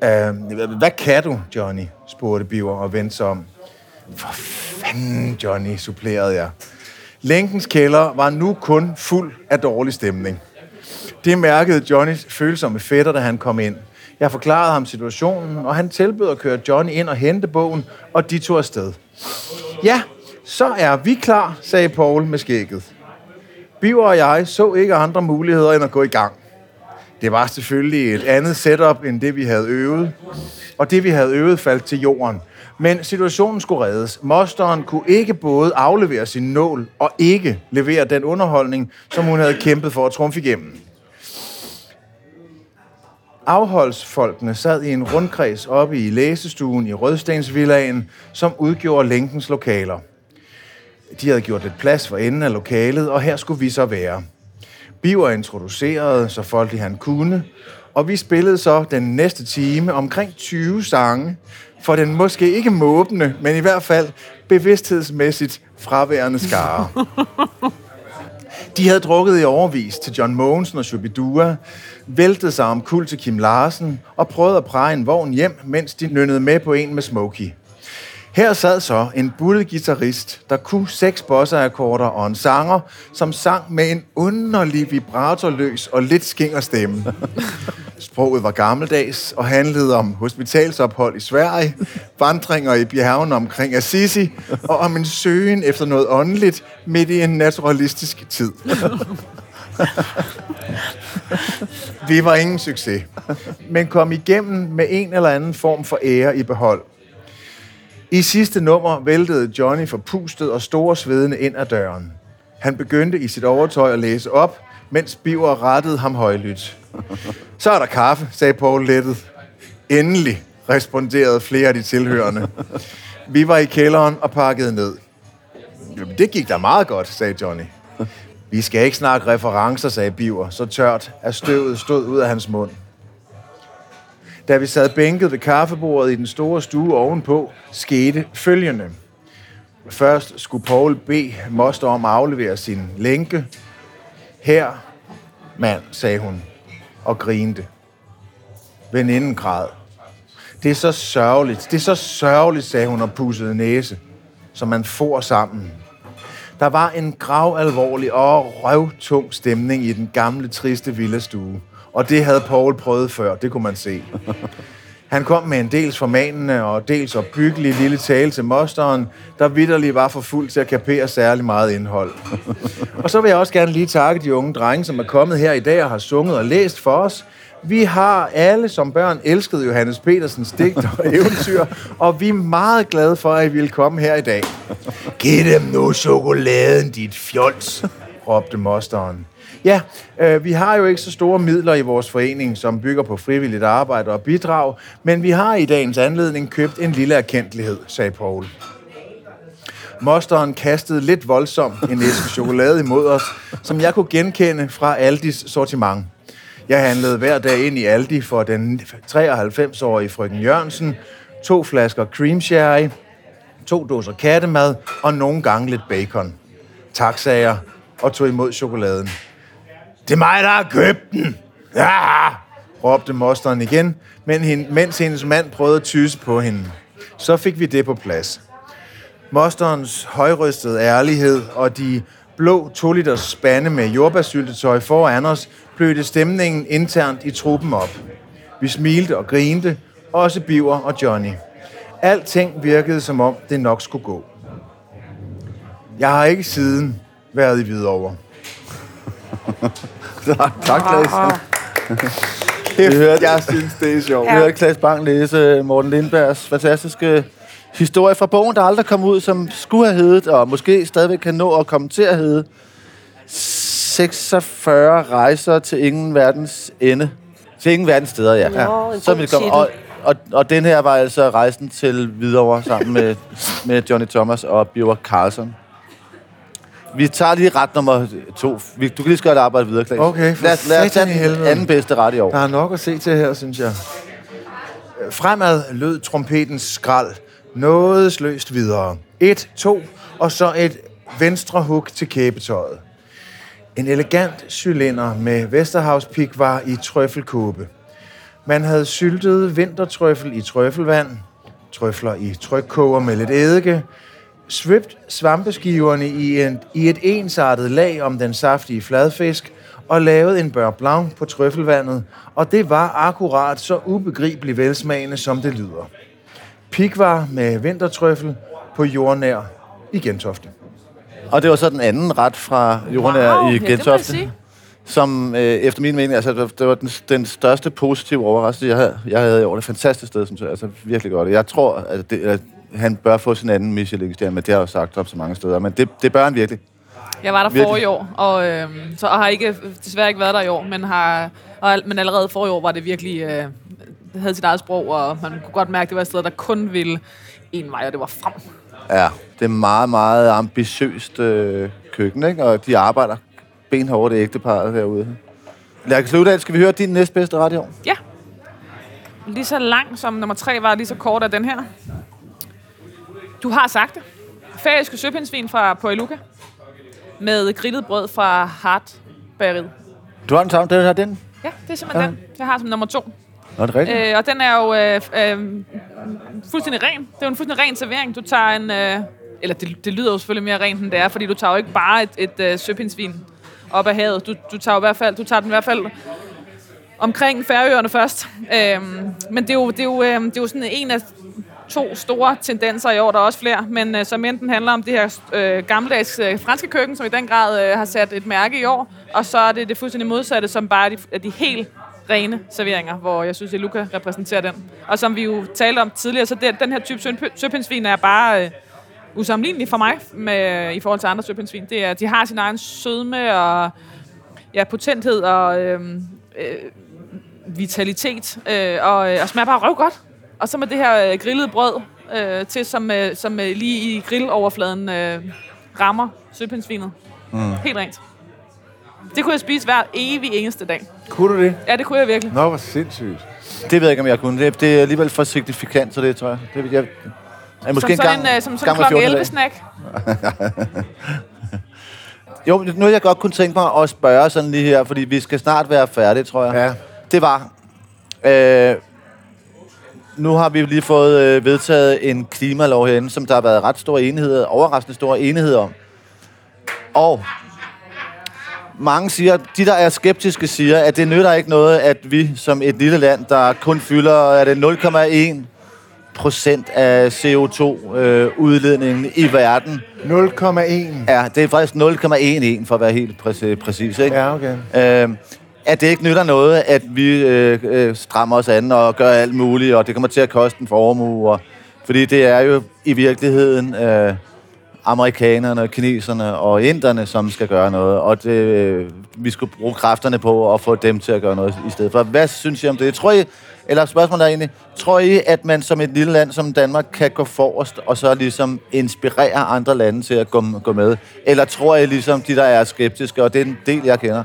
Øh, hvad kan du, Johnny? spurgte Biver og vendte sig om. For fanden, Johnny, supplerede jeg. Lænkens kælder var nu kun fuld af dårlig stemning. Det mærkede Johnnys følsomme fætter, da han kom ind. Jeg forklarede ham situationen, og han tilbød at køre Johnny ind og hente bogen, og de tog afsted. Ja, så er vi klar, sagde Paul med skægget. Biver og jeg så ikke andre muligheder end at gå i gang. Det var selvfølgelig et andet setup end det, vi havde øvet. Og det, vi havde øvet, faldt til jorden. Men situationen skulle reddes. Mosteren kunne ikke både aflevere sin nål og ikke levere den underholdning, som hun havde kæmpet for at trumfe igennem. Afholdsfolkene sad i en rundkreds oppe i læsestuen i Rødstensvillagen, som udgjorde lænkens lokaler. De havde gjort lidt plads for enden af lokalet, og her skulle vi så være. Biver introducerede, så folk han kunne, og vi spillede så den næste time omkring 20 sange for den måske ikke måbende, men i hvert fald bevidsthedsmæssigt fraværende skare. De havde drukket i overvis til John Mogensen og Shubidua, væltede sig om kul til Kim Larsen og prøvede at præge en vogn hjem, mens de nynnede med på en med Smokey. Her sad så en bullet guitarist, der kunne seks bosseakkorder og en sanger, som sang med en underlig vibratorløs og lidt skinger stemme. Sproget var gammeldags og handlede om hospitalsophold i Sverige, vandringer i bjergene omkring Assisi og om en søgen efter noget åndeligt midt i en naturalistisk tid. Vi var ingen succes, men kom igennem med en eller anden form for ære i behold. I sidste nummer væltede Johnny forpustet og store svedende ind ad døren. Han begyndte i sit overtøj at læse op, mens Biver rettede ham højlydt. Så er der kaffe, sagde Paul lettet. Endelig, responderede flere af de tilhørende. Vi var i kælderen og pakkede ned. Jamen, det gik da meget godt, sagde Johnny. Vi skal ikke snakke referencer, sagde Biver, så tørt, at støvet stod ud af hans mund. Da vi sad bænket ved kaffebordet i den store stue ovenpå, skete følgende. Først skulle Paul B. Moster om at aflevere sin lænke. Her, mand, sagde hun, og grinte. Veninden græd. Det er så sørgeligt, det er så sørgeligt, sagde hun og pussede næse, som man får sammen. Der var en grav alvorlig og røvtung stemning i den gamle, triste villastue. Og det havde Paul prøvet før, det kunne man se. Han kom med en dels formanende og dels opbyggelig lille tale til mosteren, der vidderlig var for fuld til at kapere særlig meget indhold. og så vil jeg også gerne lige takke de unge drenge, som er kommet her i dag og har sunget og læst for os. Vi har alle som børn elsket Johannes Petersens digter og eventyr, og vi er meget glade for, at I ville komme her i dag. Giv dem nu chokoladen, dit fjols, råbte mosteren. Ja, øh, vi har jo ikke så store midler i vores forening, som bygger på frivilligt arbejde og bidrag, men vi har i dagens anledning købt en lille erkendelighed, sagde Paul. Mosteren kastede lidt voldsomt en æske chokolade imod os, som jeg kunne genkende fra Aldis sortiment. Jeg handlede hver dag ind i Aldi for den 93-årige frøken Jørgensen, to flasker cream sherry, to dåser kattemad og nogle gange lidt bacon. Tak, sagde jeg, og tog imod chokoladen. Det er mig, der har købt den. Ja! råbte mosteren igen, men hende, mens hendes mand prøvede at tyse på hende. Så fik vi det på plads. Mosterens højrystede ærlighed og de blå 2 liters spande med jordbærsyltetøj foran os blødte stemningen internt i truppen op. Vi smilte og grinte, også Biver og Johnny. Alting virkede som om det nok skulle gå. Jeg har ikke siden været i Hvidovre. Tak, Klaas. Kæft, jeg synes, det er sjovt. Vi hørte Klaas Bang læse Morten Lindbergs fantastiske historie fra bogen, der aldrig kom ud, som skulle have heddet, og måske stadigvæk kan nå at komme til at hedde 46 rejser til ingen verdens ende. Til ingen verdens steder, ja. Nå, en Så komme. titel. Og, og, og den her var altså rejsen til Hvidovre sammen med, med Johnny Thomas og Bjørn Carlson. Vi tager lige ret nummer to. Vi- Du kan lige så godt arbejde videre, Klaas. Okay, for lad, os- lad os tage den helvede. anden bedste ret i år. Der er nok at se til her, synes jeg. Fremad lød trompetens skrald noget sløst videre. Et, to, og så et venstre hug til kæbetøjet. En elegant cylinder med Vesterhavspik var i trøffelkåbe. Man havde syltet vintertrøffel i trøffelvand, trøfler i trykkoger med lidt eddike, svøbt svampeskiverne i, en, i et ensartet lag om den saftige fladfisk og lavet en beurre blanc på trøffelvandet, og det var akkurat så ubegribeligt velsmagende, som det lyder. Pikvar med vintertrøffel på jordnær i Gentofte. Og det var så den anden ret fra jordnær Wow, i ja, Gentofte. sige. som øh, efter min mening, altså det var- det var den, den største positive overraskelse, jeg havde, jeg havde i år. Det er et fantastisk sted, synes jeg. Altså virkelig godt. Jeg tror, at, det, at han bør få sin anden Michelin-stjerne, men det har jeg jo sagt op så mange steder. Men det, det bør han virkelig. Jeg var der for i år, og, øhm, så, og har ikke, desværre ikke været der i år, men, har, og, men allerede for i år var det virkelig, øh, havde sit eget sprog, og man kunne godt mærke, at det var et sted, der kun ville en vej, og det var frem. Ja, det er meget, meget ambitiøst øh, køkken, ikke? Og de arbejder benhårdt, det ægteparret derude. Lærke Sløvdal, skal vi høre din næstbedste ret i år? Ja. Lige så lang som nummer tre var, lige så kort er den her. Du har sagt det. Færøske søpindsvin fra Poeluca. Med grillet brød fra Hart Bageriet. Du har den samme, den her, den? Ja, det er simpelthen Ja. den, jeg har som nummer to. Nå, det er rigtigt. Øh, og den er jo øh, øh, fuldstændig ren. Det er jo en fuldstændig ren servering. Du tager en... Øh, eller det, det lyder jo selvfølgelig mere rent, end det er, fordi du tager jo ikke bare et, et øh, søpindsvin op af havet. Du, du tager jo i hvert fald, du tager den i hvert fald omkring Færøerne først. Øhm, men det er, jo, det, er jo, øhm, det er jo sådan en af to store tendenser i år, der er også flere, men øh, som enten handler om det her øh, gammeldags øh, franske køkken, som i den grad øh, har sat et mærke i år, og så er det det fuldstændig modsatte, som bare er de, er de helt rene serveringer, hvor jeg synes, at Luca repræsenterer den. Og som vi jo talte om tidligere, så det, den her type søpindsvin er bare øh, usammenlignelig for mig med, i forhold til andre søpindsvin. Det er, de har sin egen sødme og ja, potenthed og øh, øh, vitalitet, øh, og, øh, og smager bare røv godt. Og så med det her øh, grillede brød, øh, til, som, øh, som øh, lige i grilloverfladen øh, rammer søpindsvinet. Mm. Helt rent. Det kunne jeg spise hver evig eneste dag. Kunne du det? Ja, det kunne jeg virkelig. Nå, hvor sindssygt. Det ved jeg ikke, om jeg kunne. Det, det er alligevel for signifikant, så det tror jeg. Det, jeg er måske Som en sådan gang, en, øh, som sådan gang en hver klokken 14. dag. 11-snack. Jo, noget jeg godt kunne tænke mig at spørge sådan lige her, fordi vi skal snart være færdige, tror jeg. Ja. Det var, øh, nu har vi lige fået øh, vedtaget en klimalov herinde, som der har været ret stor enighed, overraskende stor enighed om. Og mange siger, de der er skeptiske siger, at det nytter ikke noget, at vi som et lille land, der kun fylder er det 0,1 procent af CO2-udledningen i verden, 0,1. Ja, det er faktisk 0,11 for at være helt præcis, præcis ikke? Ja, okay. Øhm, at det ikke nytter noget, at vi øh, øh, strammer os an og gør alt muligt, og det kommer til at koste en formue. Og, fordi det er jo i virkeligheden øh, amerikanerne, kineserne og inderne, som skal gøre noget, og det, øh, vi skulle bruge kræfterne på at få dem til at gøre noget i stedet for. Hvad synes I om det? Tror I, eller spørgsmålet er egentlig, tror I, at man som et lille land som Danmark kan gå forrest og så ligesom inspirere andre lande til at gå, gå med? Eller tror I ligesom de, der er skeptiske, og det er en del, jeg kender,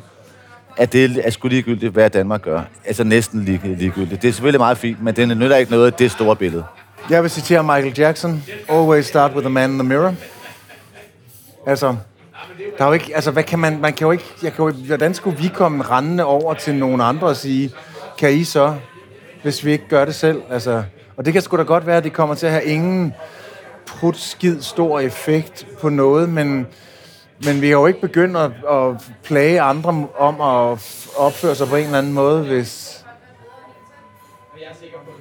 at det er sgu ligegyldigt, hvad Danmark gør. Altså næsten lige, ligegyldigt. Det er selvfølgelig meget fint, men det nytter ikke noget af det store billede. Jeg vil citere Michael Jackson. Always start with the man in the mirror. Altså, der er jo ikke, altså, hvad kan man, man kan jo ikke, jeg kan jo, hvordan skulle vi komme rendende over til nogen andre og sige, kan I så, hvis vi ikke gør det selv? Altså, og det kan sgu da godt være, at det kommer til at have ingen prut skid stor effekt på noget, men, men vi har jo ikke begyndt at, at plage andre om at opføre sig på en eller anden måde, hvis,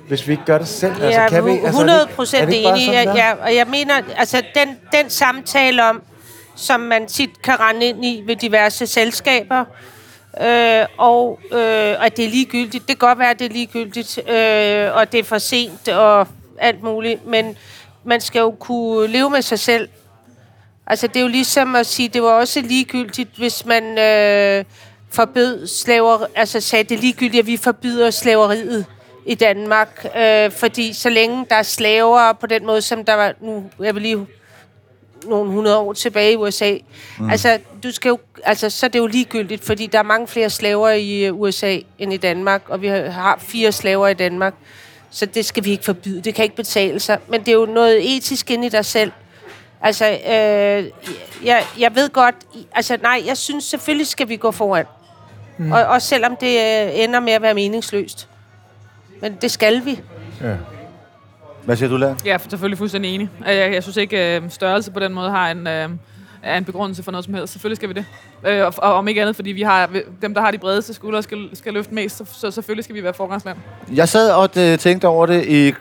hvis vi ikke gør det selv. Ja, altså, kan vi, altså, 100 er det- er procent bare enig. Ja, ja, og jeg mener, altså den, den samtale om, som man tit kan rende ind i ved diverse selskaber, øh, og øh, at det er ligegyldigt. Det kan godt være, at det er ligegyldigt, øh, og det er for sent og alt muligt, men man skal jo kunne leve med sig selv. Altså, det er jo ligesom at sige, det var også ligegyldigt, hvis man øh, forbød slaver, altså sagde, det er ligegyldigt, at vi forbyder slaveriet i Danmark, øh, fordi så længe der er slaver på den måde, som der var nu, jeg vil lige nogle hundrede år tilbage i USA. Mm. Altså, du skal jo, altså, så er det jo ligegyldigt, fordi der er mange flere slaver i øh, USA end i Danmark, og vi har, har fire slaver i Danmark. Så det skal vi ikke forbyde. Det kan ikke betale sig. Men det er jo noget etisk inde i dig selv. Altså, øh, jeg, jeg ved godt... Altså, nej, jeg synes selvfølgelig skal vi gå foran. Mm. Og, også selvom det øh, ender med at være meningsløst. Men det skal vi. Hvad siger du, Lær? Ja, selvfølgelig fuldstændig enig. Jeg, jeg, synes ikke, øh, størrelse på den måde har en, øh, er en begrundelse for noget som helst. Selvfølgelig skal vi det. Øh, og, og om ikke andet, fordi vi har, dem, der har de bredeste skuldre, skal, skal løfte mest, så, så selvfølgelig skal vi være forgangsland. Jeg sad og tænkte over det i,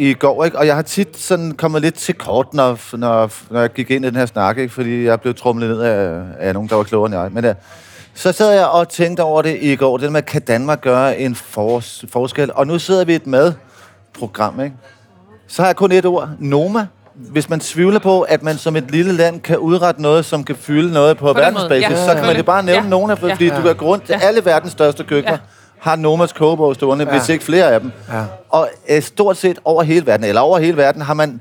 i går, ikke? og jeg har tit sådan kommet lidt til kort, når, når, når jeg gik ind i den her snak, ikke? fordi jeg blev trumlet ned af, af nogen, der var klogere end jeg. Men, uh, så sad jeg og tænkte over det i går, det med, kan Danmark gøre en fors, forskel? Og nu sidder vi i et madprogram, ikke? Så har jeg kun et ord. Noma. Hvis man tvivler på, at man som et lille land kan udrette noget, som kan fylde noget på, på den verdensbasis, ja. så kan man det bare nævne Ja. nogle af dem, Ja. fordi du kan gå rundt til alle verdens største køkkener, Ja. Har Nomas kogebog stående, ja. hvis ikke flere af dem. Ja. Og øh, stort set over hele verden, eller over hele verden, har man,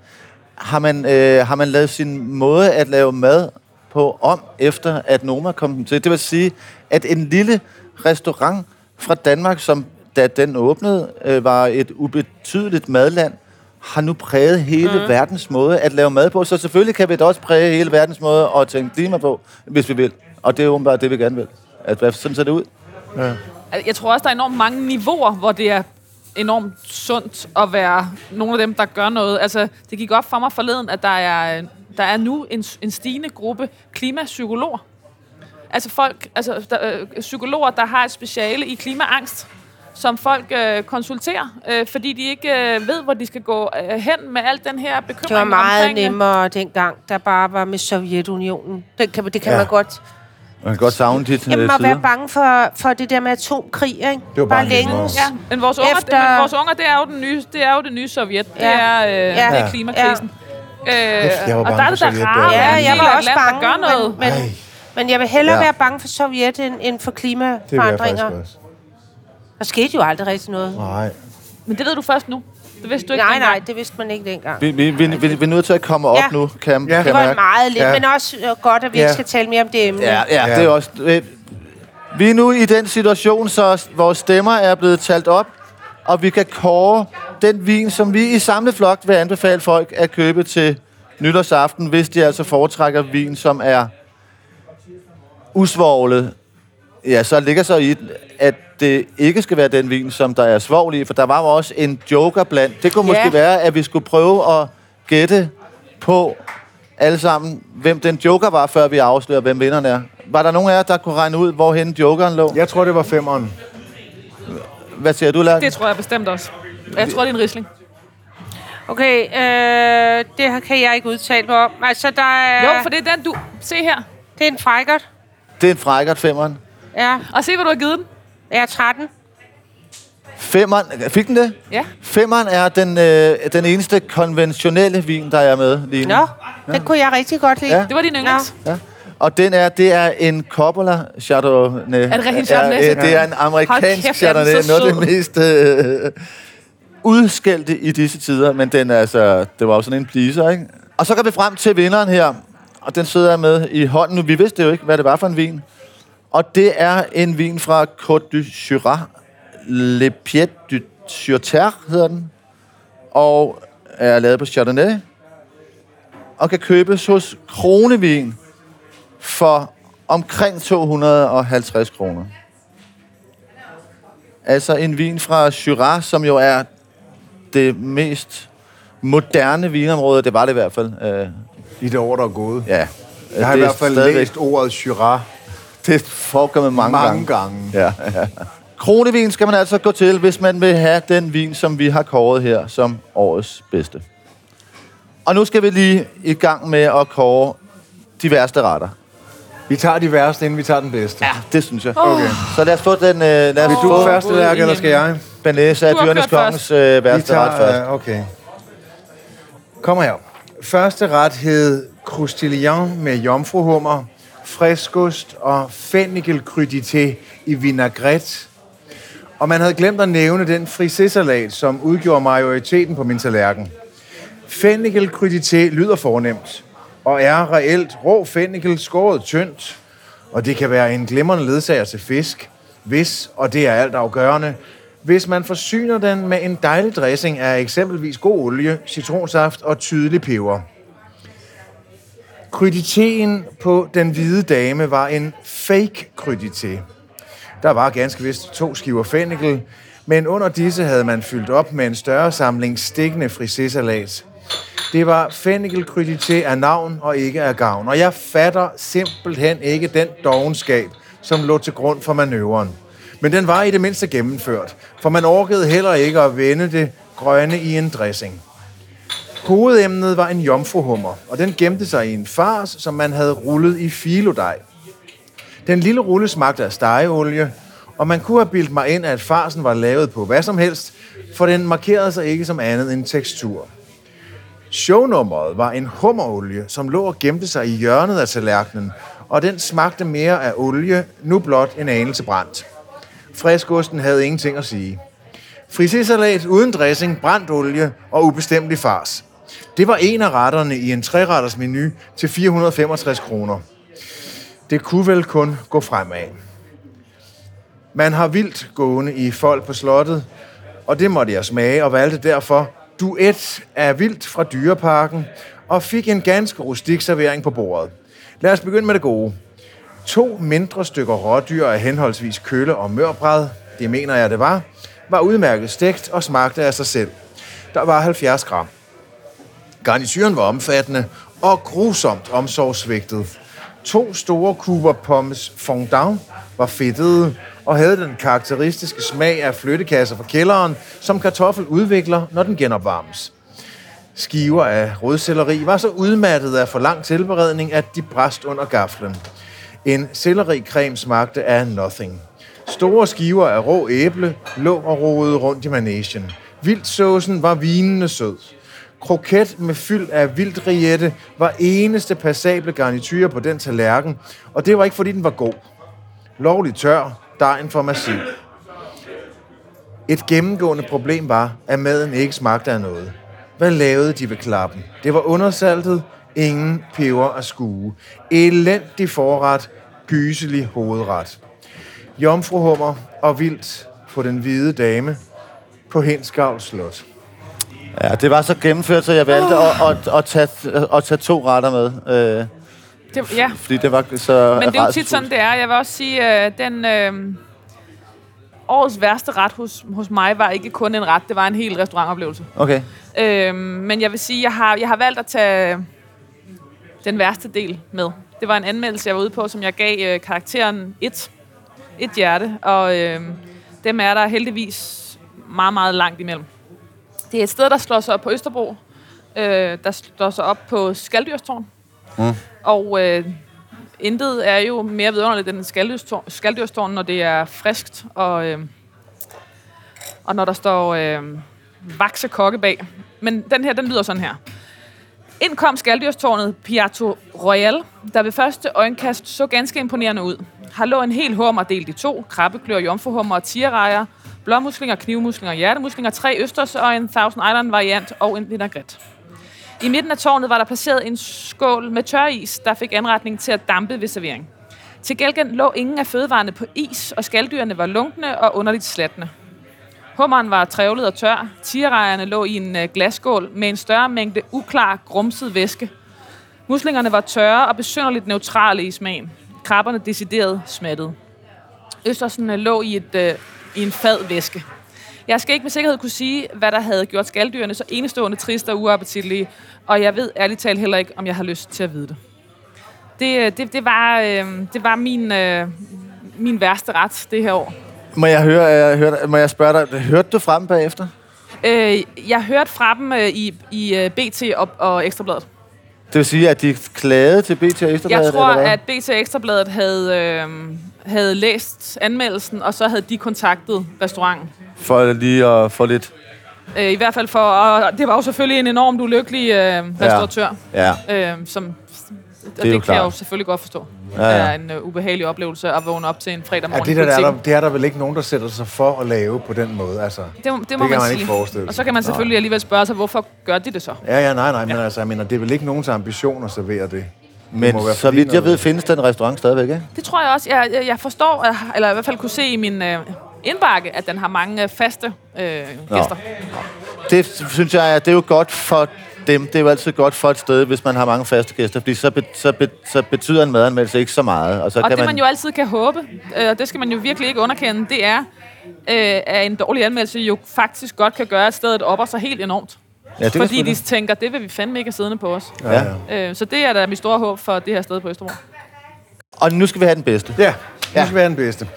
har man, øh, har man lavet sin måde at lave mad på om, efter at Noma kom til. Det vil sige, at en lille restaurant fra Danmark, som da den åbnede, øh, var et ubetydeligt madland, har nu præget hele mm. verdens måde at lave mad på. Så selvfølgelig kan vi da også præge hele verdens måde at tænke klima på, hvis vi vil. Og det er åbenbart det, vi gerne vil. At, hvad- sådan ser det ud. Altså, Jeg tror også, der er enormt mange niveauer, hvor det er enormt sundt at være nogle af dem, der gør noget. Altså, det gik op for mig forleden, at der er, der er nu en, en stigende gruppe klimapsykologer. Altså folk, altså der, øh, psykologer, der har et speciale i klimaangst, som folk øh, konsulterer, øh, fordi de ikke øh, ved, hvor de skal gå øh, hen med al den her bekymring Det var meget omkring, nemmere dengang, der bare var med Sovjetunionen. Det kan, det kan ja. man godt. Man kan godt savne dit Jamen, øh, at være bange for, for det der med atomkrig, ikke? Det var bare længe. nemmere. Ja, men vores unger, Efter- men vores unger det er jo den nye, det er jo det nye Sovjet. Det Ja. er, øh, Ja. det er klimakrisen. Øh, jeg var og bange der er for det da Sovjet, rart, det Ja, jeg var også land, bange, der gør noget. men, men, men jeg vil hellere Ja. ja. være bange for Sovjet end, end for Det vil jeg faktisk klimaforandringer. også. Der skete jo aldrig rigtig noget. Nej. Men det ved du først nu. Det vidste du ikke Nej, dengang. nej, det vidste man ikke dengang. Vi, vi, vi, vi, vi er nødt til at komme op Ja. nu, kan, Ja. kan Det var mærke. meget lidt, Ja. men også øh, godt, at vi Ja. ikke skal tale mere om det emne. Ja, ja, Ja. det er også... øh, Vi er nu i den situation, så vores stemmer er blevet talt op, og vi kan kåre den vin, som vi i samlet flok vil anbefale folk at købe til nytårsaften, hvis de altså foretrækker vin, som er usvoglet. Ja, så ligger så i, at det ikke skal være den vin, som der er svovl i, for der var jo også en joker blandt. Det kunne måske Ja. være, at vi skulle prøve at gætte på alle sammen, hvem den joker var, før vi afslører, hvem vinderen er. Var der nogen af jer, der kunne regne ud, hvorhen jokeren lå? Jeg tror, det var femeren. Hvad siger du, Lærke? Det tror jeg bestemt også. Jeg tror, det er en risling. Okay, øh, det her kan jeg ikke udtale mig om. Altså, der er... Jo, for det er den, du... Se her. Det er en frækkert. Det er en frækkert femmeren. Ja, Og se, hvad du har givet den. jeg er 13. Femmeren, fik den det? Ja. Femmeren er den, øh, den eneste konventionelle vin, der er med lige nu. Nå, det kunne jeg rigtig godt lide. Ja. Det var din yndlings. Ja. Og den er, det er en Coppola Chardonnay. Er det rigtig en Chardonnay? Ja, øh, det er en amerikansk kæft, er den Chardonnay. så Noget af det mest øh, udskældte i disse tider. Men den er altså, det var jo sådan en pleaser, ikke? Og så går vi frem til vinderen her. Og den sidder jeg med i hånden nu. Vi vidste jo ikke, hvad det var for en vin. Og det er en vin fra Côte du Syrah. Le Pied du Surterre hedder den. Og er lavet på Chardonnay. Og kan købes hos Kronevin for omkring 250 kroner. Altså en vin fra Syrah, som jo er det mest moderne vinområde. Det var det i hvert fald. Øh, I det år, der er gået. ja. Jeg har i er hvert fald stadigvæk- læst ordet Syrah Det forekommer mange, mange gange. gange. Ja, ja. Kronevin skal man altså gå til, hvis man vil have den vin, som vi har kåret her som årets bedste. Og nu skal vi lige i gang med at kåre de værste retter. Vi tager de værste, inden vi tager den bedste. Ja, det synes jeg. Okay. Så lad os få den... Øh, lad os Vil du få først, i eller skal jeg? Banæs af dyrenes kongens øh, Vi værste ret først. øh, okay. Kommer her. Første ret hed Croustillant med jomfruhummer, friskost og fennikelkrydité i vinaigrette. Og man havde glemt at nævne den frisé-salat, som udgjorde majoriteten på min tallerken. Fennikelkrydité lyder fornemt, og er reelt rå fennikel skåret tyndt. Og det kan være en glimrende ledsager til fisk, hvis, og det er alt afgørende, hvis man forsyner den med en dejlig dressing af eksempelvis god olie, citronsaft og tydelig peber. Kryditéen på den hvide dame var en fake krydité. Der var ganske vist to skiver fennikel, men under disse havde man fyldt op med en større samling stikkende frisé-salat. Det var fennikelkrydité af navn og ikke af gavn. Og jeg fatter simpelthen ikke den dogenskab, som lå til grund for manøvren. Men den var i det mindste gennemført, for man orkede heller ikke at vende det grønne i en dressing. Hovedemnet var en jomfruhummer, og den gemte sig i en fars, som man havde rullet i filodej. Den lille rulle smagte af stegeolie, og man kunne have bildt mig ind, at farsen var lavet på hvad som helst, for den markerede sig ikke som andet end tekstur. Shownummeret var en hummerolie, som lå og gemte sig i hjørnet af tallerkenen, og den smagte mere af olie, nu blot en anelse brændt. Friskosten havde ingenting at sige. Frisésalat uden dressing, brændt olie og ubestemmelig fars. Det var en af retterne i en treretters menu til 465 kroner. Det kunne vel kun gå fremad. Man har vildt gående i folk på slottet, og det måtte jeg smage og valgte derfor duet af vildt fra dyreparken og fik en ganske rustik servering på bordet. Lad os begynde med det gode. To mindre stykker rådyr af henholdsvis kølle og mørbræd, det mener jeg det var, var udmærket stegt og smagte af sig selv. Der var 70 gram. Garnituren var omfattende og grusomt omsorgsvægtet. To store kuber pommes fondant var fedtede og havde den karakteristiske smag af flyttekasser fra kælderen, som kartoffel udvikler, når den genopvarmes. Skiver af rødselleri var så udmattet af for lang tilberedning, at de brast under gaflen. En sellericreme smagte af nothing. Store skiver af rå æble lå og rodede rundt i managen. Vildsåsen var vinende sød. Kroket med fyld af vildriette var eneste passable garnityr på den tallerken, og det var ikke fordi den var god. Lovligt tør, dejen for massiv. Et gennemgående problem var, at maden ikke smagte af noget. Hvad lavede de ved klappen? Det var undersaltet, ingen peber at skue. Elendig forret, gyselig hovedret. Jomfruhummer og vildt på den hvide dame på Henskavl Slot. Ja, det var så gennemført, så jeg valgte at, at, at, tage, at tage to retter med. Øh, Det, ja, fordi det var så men det er jo tit sådan, det er. Jeg vil også sige, øh, den øh, årets værste ret hos, hos mig var ikke kun en ret, det var en hel restaurantoplevelse. Okay. Øh, men jeg vil sige, jeg har, jeg har valgt at tage den værste del med. Det var en anmeldelse, jeg var ude på, som jeg gav øh, karakteren et, et hjerte, og øh, dem er der heldigvis meget, meget langt imellem. Det er et sted, der slår sig op på Østerbro, øh, der slår sig op på Skaldyrstårn, Mm. og øh, intet er jo mere vidunderligt end en skaldyrstårn, skaldyrstårn, når det er friskt, og, øh, og når der står øh, vakse kokke bag. Men den her, den lyder sådan her. Ind kom skaldyrstårnet Piatto Royal, der ved første øjenkast så ganske imponerende ud. Her lå en hel hummer delt i to, krabbeklør, jomfruhummer og tierrejer, blåmuslinger, knivmuslinger, hjertemuslinger, tre østers og en Thousand Island variant og en vinaigrette. I midten af tårnet var der placeret en skål med tør is, der fik anretning til at dampe ved servering. Til gengæld lå ingen af fødevarene på is, og skaldyrene var lunkne og underligt slatne. Hummeren var trævlet og tør. Tierrejerne lå i en øh, glasskål med en større mængde uklar, grumset væske. Muslingerne var tørre og besynderligt neutrale i smagen. Krabberne decideret smattede. Østersen øh, lå i, et, øh, i en fad væske. Jeg skal ikke med sikkerhed kunne sige, hvad der havde gjort skaldyrene så enestående triste og uappetitlige, og jeg ved ærligt talt heller ikke, om jeg har lyst til at vide det. Det, øh, det, det, var, øh, det var min, øh, min værste ret det her år. Må jeg, høre, jeg hørte, må jeg spørge dig, hørte du frem bagefter? Øh, jeg hørte fra dem øh, i, i øh, BT og, og Ekstrabladet. Det vil sige, at de klagede til BT og Ekstrabladet, Jeg tror, at BT og Ekstrabladet havde, øh, havde læst anmeldelsen, og så havde de kontaktet restauranten. For lige at få lidt... Øh, I hvert fald for, og det var jo selvfølgelig en enormt ulykkelig øh, restauratør, Ja, øh, som, og det, jo det kan klart. jeg jo selvfølgelig godt forstå. Ja, Ja, ja. Det er en uh, ubehagelig oplevelse at vågne op til en fredag Ja, morgen det, i der, der, er der, det er der vel ikke nogen, der sætter sig for at lave på den måde. Altså, Det, må- det må det man, kan man sige. ikke forestille Og så kan man selvfølgelig alligevel spørge sig, hvorfor gør de det så? ja, ja, nej, nej, men altså, jeg mener, det er vel ikke nogens ambition at servere det. men så vidt jeg ved, findes den restaurant stadigvæk, ikke? Det tror jeg også. Jeg, jeg, jeg forstår, eller i hvert fald kunne se i min øh, indbakke, at den har mange øh, faste øh, gæster. Det synes jeg, er, det er jo godt for dem. Det er jo altid godt for et sted, hvis man har mange faste gæster, fordi så, be, så, be, så betyder en madanmeldelse ikke så meget. Og så Og kan det, man jo altid kan håbe, øh, og det skal man jo virkelig ikke underkende, det er, øh, at en dårlig anmeldelse jo faktisk godt kan gøre, at stedet opper sig helt enormt. ja, det Fordi de tænker, det vil vi fandme ikke have siddende på os. Ja, ja. Øh, så det er da mit store håb for det her sted på Østerbro. Og nu skal vi have den bedste. Ja, det skal være den bedste.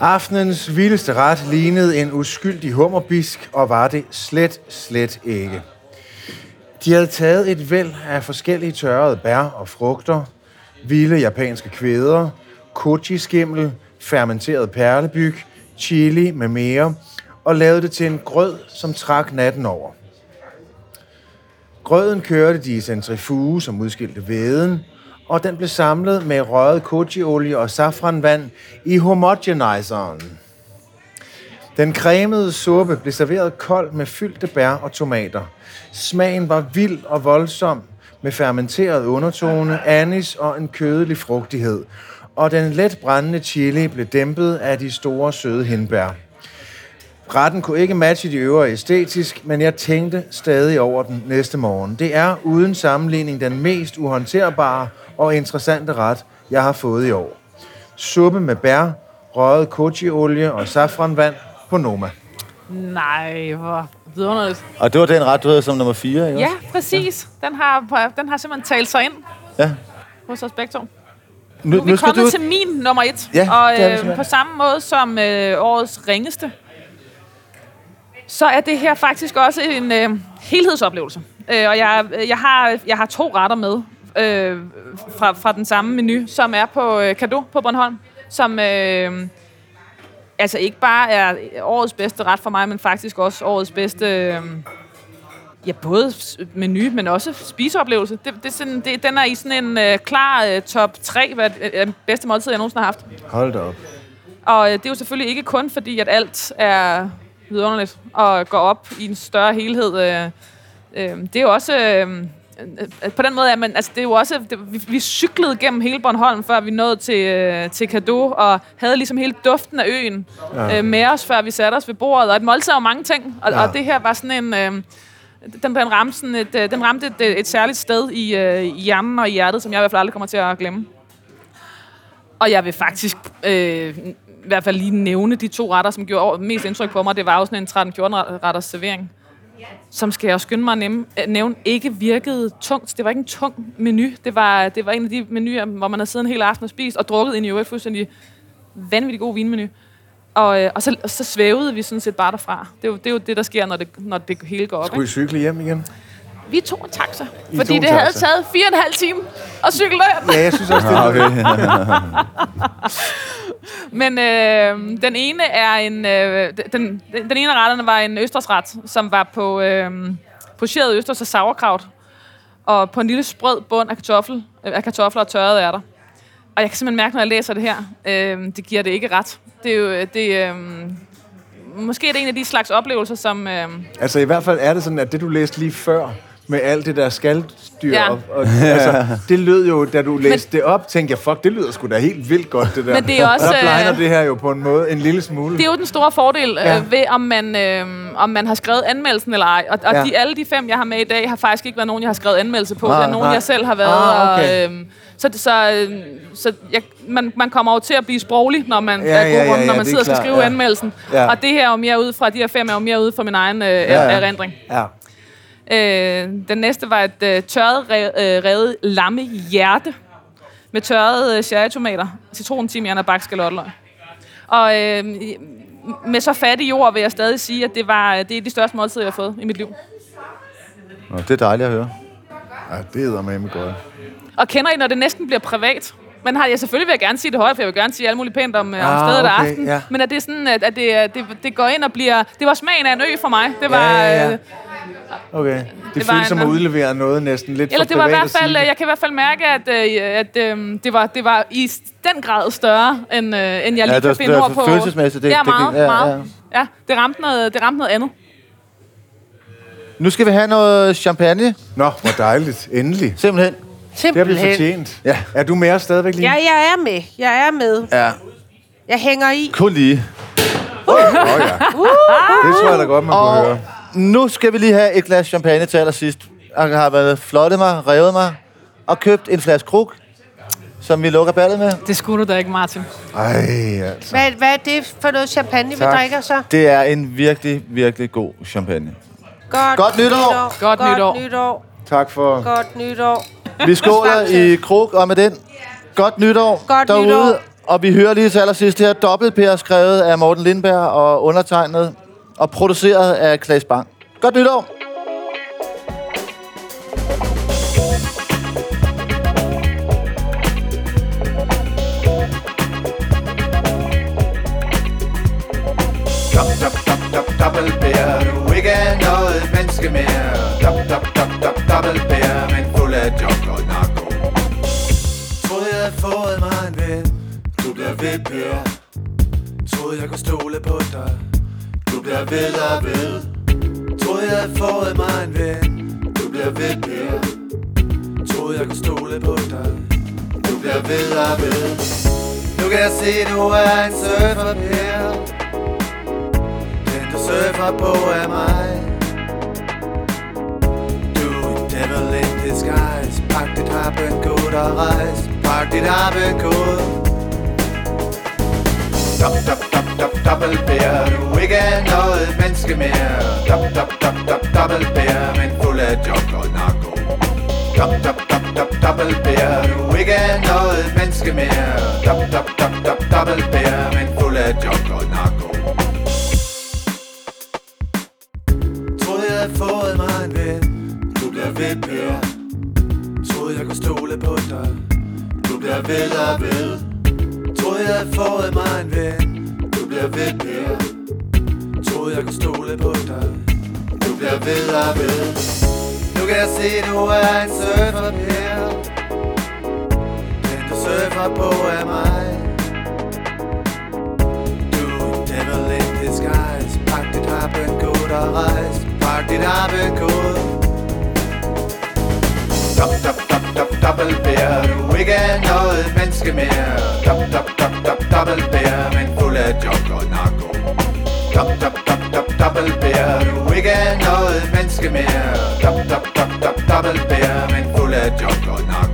Aftenens vildeste ret lignede en uskyldig hummerbisk, og var det slet, slet ikke. De havde taget et væld af forskellige tørrede bær og frugter, vilde japanske kvæder, kochi-skimmel, fermenteret perlebyg, chili med mere, og lavede det til en grød, som trak natten over. Grøden kørte de i centrifuge, som udskilte væden, og den blev samlet med røget kochiolie og safranvand i homogenizeren. Den cremede suppe blev serveret kold med fyldte bær og tomater. Smagen var vild og voldsom med fermenteret undertone, anis og en kødelig frugtighed. Og den let brændende chili blev dæmpet af de store søde hindbær. Retten kunne ikke matche de øvrige æstetisk, men jeg tænkte stadig over den næste morgen. Det er uden sammenligning den mest uhåndterbare og interessante ret, jeg har fået i år. Suppe med bær, røget kochiolie og safranvand på Noma. Nej, hvor vidunderligt. Og det var den ret, du havde som nummer 4, ikke? Ja, præcis. Den har, den har simpelthen talt sig ind ja. hos os begge to. Nu, Nu er vi kommet til min nummer et. Ja, og er øh, på samme måde som øh, årets ringeste, så er det her faktisk også en øh, helhedsoplevelse. Øh, og jeg, jeg, har, jeg har to retter med øh, fra, fra den samme menu, som er på øh, Kado på Bornholm, som øh, altså ikke bare er årets bedste ret for mig, men faktisk også årets bedste... Øh, Ja, både menu, men også spiseoplevelse. Det, det er sådan, det, den er i sådan en øh, klar øh, top 3, hvad det bedste måltid, jeg nogensinde har haft. Hold da op. Og øh, det er jo selvfølgelig ikke kun fordi, at alt er vidunderligt og går op i en større helhed. Øh, øh, det er jo også... Øh, øh, på den måde, at man, altså, det er jo også, det, vi, vi cyklede gennem hele Bornholm, før vi nåede til, øh, til Kado, og havde ligesom hele duften af øen ja. øh, med os, før vi satte os ved bordet. Og et måltid er jo mange ting, og, ja. og det her var sådan en... Øh, den, den, ramte sådan et, øh, den ramte et, et særligt sted i, øh, i hjernen og i hjertet, som jeg i hvert fald aldrig kommer til at glemme. Og jeg vil faktisk øh, i hvert fald lige nævne de to retter, som gjorde mest indtryk på mig. Det var jo sådan en 13-14 retters servering, som skal jeg også skynde mig at nævne, nævne, ikke virkede tungt. Det var ikke en tung menu. Det var, det var en af de menuer, hvor man har siddet en hel aften og spist og drukket ind i øvrigt fuldstændig vanvittig god vinmenu. Og, øh, og, så, og så svævede vi sådan set bare derfra. Det er jo det, er jo det der sker, når det, når det hele går op. Skulle I cykle hjem igen? Vi tog en taxa, I fordi det havde taxa? taget fire og en halv time at cykle derind. Ja, jeg synes også, det er okay. Men øh, den ene er en... Øh, den, den, den ene af retterne var en østersret, som var på øh, pocheret østers og sauerkraut. Og på en lille sprød bund af, kartoffel, øh, af kartofler og tørrede ærter. Og jeg kan simpelthen mærke, når jeg læser det her, øh, det giver det ikke ret. Det er jo... Det, øh, måske er det en af de slags oplevelser, som... Øh, Altså i hvert fald er det sådan, at det du læste lige før, med alt det der skalddyr, Ja. og, og, altså, det lød jo, da du læste Men, det op, tænkte jeg, fuck, det lyder sgu da helt vildt godt, det der. Men det er også, og der blegner øh, det her jo på en måde en lille smule. Det er jo den store fordel Ja. ja. øh, ved, om man, øh, om man har skrevet anmeldelsen eller ej. Og, og Ja. de, alle de fem, jeg har med i dag, har faktisk ikke været nogen, jeg har skrevet anmeldelse på. Nej, det er nogen, nej. jeg selv har været. Ah, okay. og, øh, så så, øh, så jeg, man, man kommer jo til at blive sproglig, når man, Ja, ja, er ja, god ja, når man er sidder og skal skrive ja. anmeldelsen. Ja. Og det her er jo mere ud fra, de her fem er jo mere ud fra min egen øh, ja. ja. erindring. Ja. Øh, den næste var et øh, tørret øh, revet lamme hjerte med tørrede øh, cherrytomater, citron, timian og bakskalotteløg. Og øh, med så fattig jord vil jeg stadig sige, at det, var, det er de største måltider, jeg har fået i mit liv. Nå, det er dejligt at høre. ja, det er med godt. Og kender I, når det næsten bliver privat? Men har jeg selvfølgelig vil jeg gerne sige det højt, for jeg vil gerne sige alt muligt pænt om, ah, om stedet okay, aften. ja. Men at det er sådan, at, at det, er- det, det går ind og bliver... Det var smagen af en ø for mig. Det var... Ja, ja, ja. øh, Okay. Det, Det føles som at udlevere noget næsten lidt Eller for det var i hvert at fald, jeg kan i hvert fald mærke, at, øh, at øh, det, var, det var i den grad større, end, øh, end jeg lige Ja, det kan finde ord på. følelsesmæssigt, det- ja, meget, ja, meget. Ja, det ramte noget, det ramte noget andet. Nu skal vi have noget champagne, Nå, hvor dejligt. Endelig. simpelthen. Det har vi Simpelthen. fortjent. Ja. Er du med os stadigvæk lige? Ja, jeg er med. Jeg er med. Ja, Jeg hænger i. kun lige. Åh, ja. Det tror jeg da godt, man kunne Og høre. nu skal vi lige have et glas champagne til allersidst. Jeg har været flottet mig, revet mig og købt en flaske krug, som vi lukker ballet med. Det skulle du da ikke, Martin. Ej, altså. Hvad, hvad er det for noget champagne, vi Tak. drikker så? Det er en virkelig, virkelig god champagne. Godt, Godt nytår. Godt nytår. Godt nytår. Tak for... Godt nytår. Vi skåler i krug, og med den godt nytår Godt derude. nytår. Og vi hører lige til allersidst her dobbelt Per skrevet af Morten Lindberg og undertegnet og produceret af Klaas Bang. Godt nytår! Dop, dop, dop, dop, dobbeltbær Du er ikke noget menneske mere Dop, dop, dop, dop, dobbeltbær Men eller ved. Troede jeg havde fået mig en ven. Du bliver ved, Per Troede jeg kunne stole på dig. Du bliver ved og ved. Nu kan jeg se, du er en surfer, Per den du surfer på er mig. Du er en devil in disguise. Pak dit harpengud og rejs. Pak dit harpengud. Dop, Stop, stop dop, dobbeltbær Du er ikke noget menneske mere. Dop, dop, dop, dop, dobbeltbær Men fuld af jok og narko. Dop, dop, dop, dop, dobbeltbær Du er ikke noget menneske mere. Dop, dop, dop, dop, dobbeltbær Men fuld af jok og narko. Troede jeg havde fået mig en ven. Du bliver ved, Per. Troede jeg kunne stole på dig. Du bliver ved og ved. Troede jeg havde fået mig jeg se, du er en surfer her Den du surfer på er mig. Du er en devil in disguise Pak dit harpenkode og rejs. Pak dit harpenkode Dop, dop, dop, dop, dobbeltbær Du ikke er noget menneske mere. Dop, dop, dop, dop, dobbeltbær Men fuld af jok og narko. Dop, dop, dop dobbeltbær Du ikke er noget menneske mere. Dop, dop, dop, dop, dobbeltbær Men fuld af junk og nok.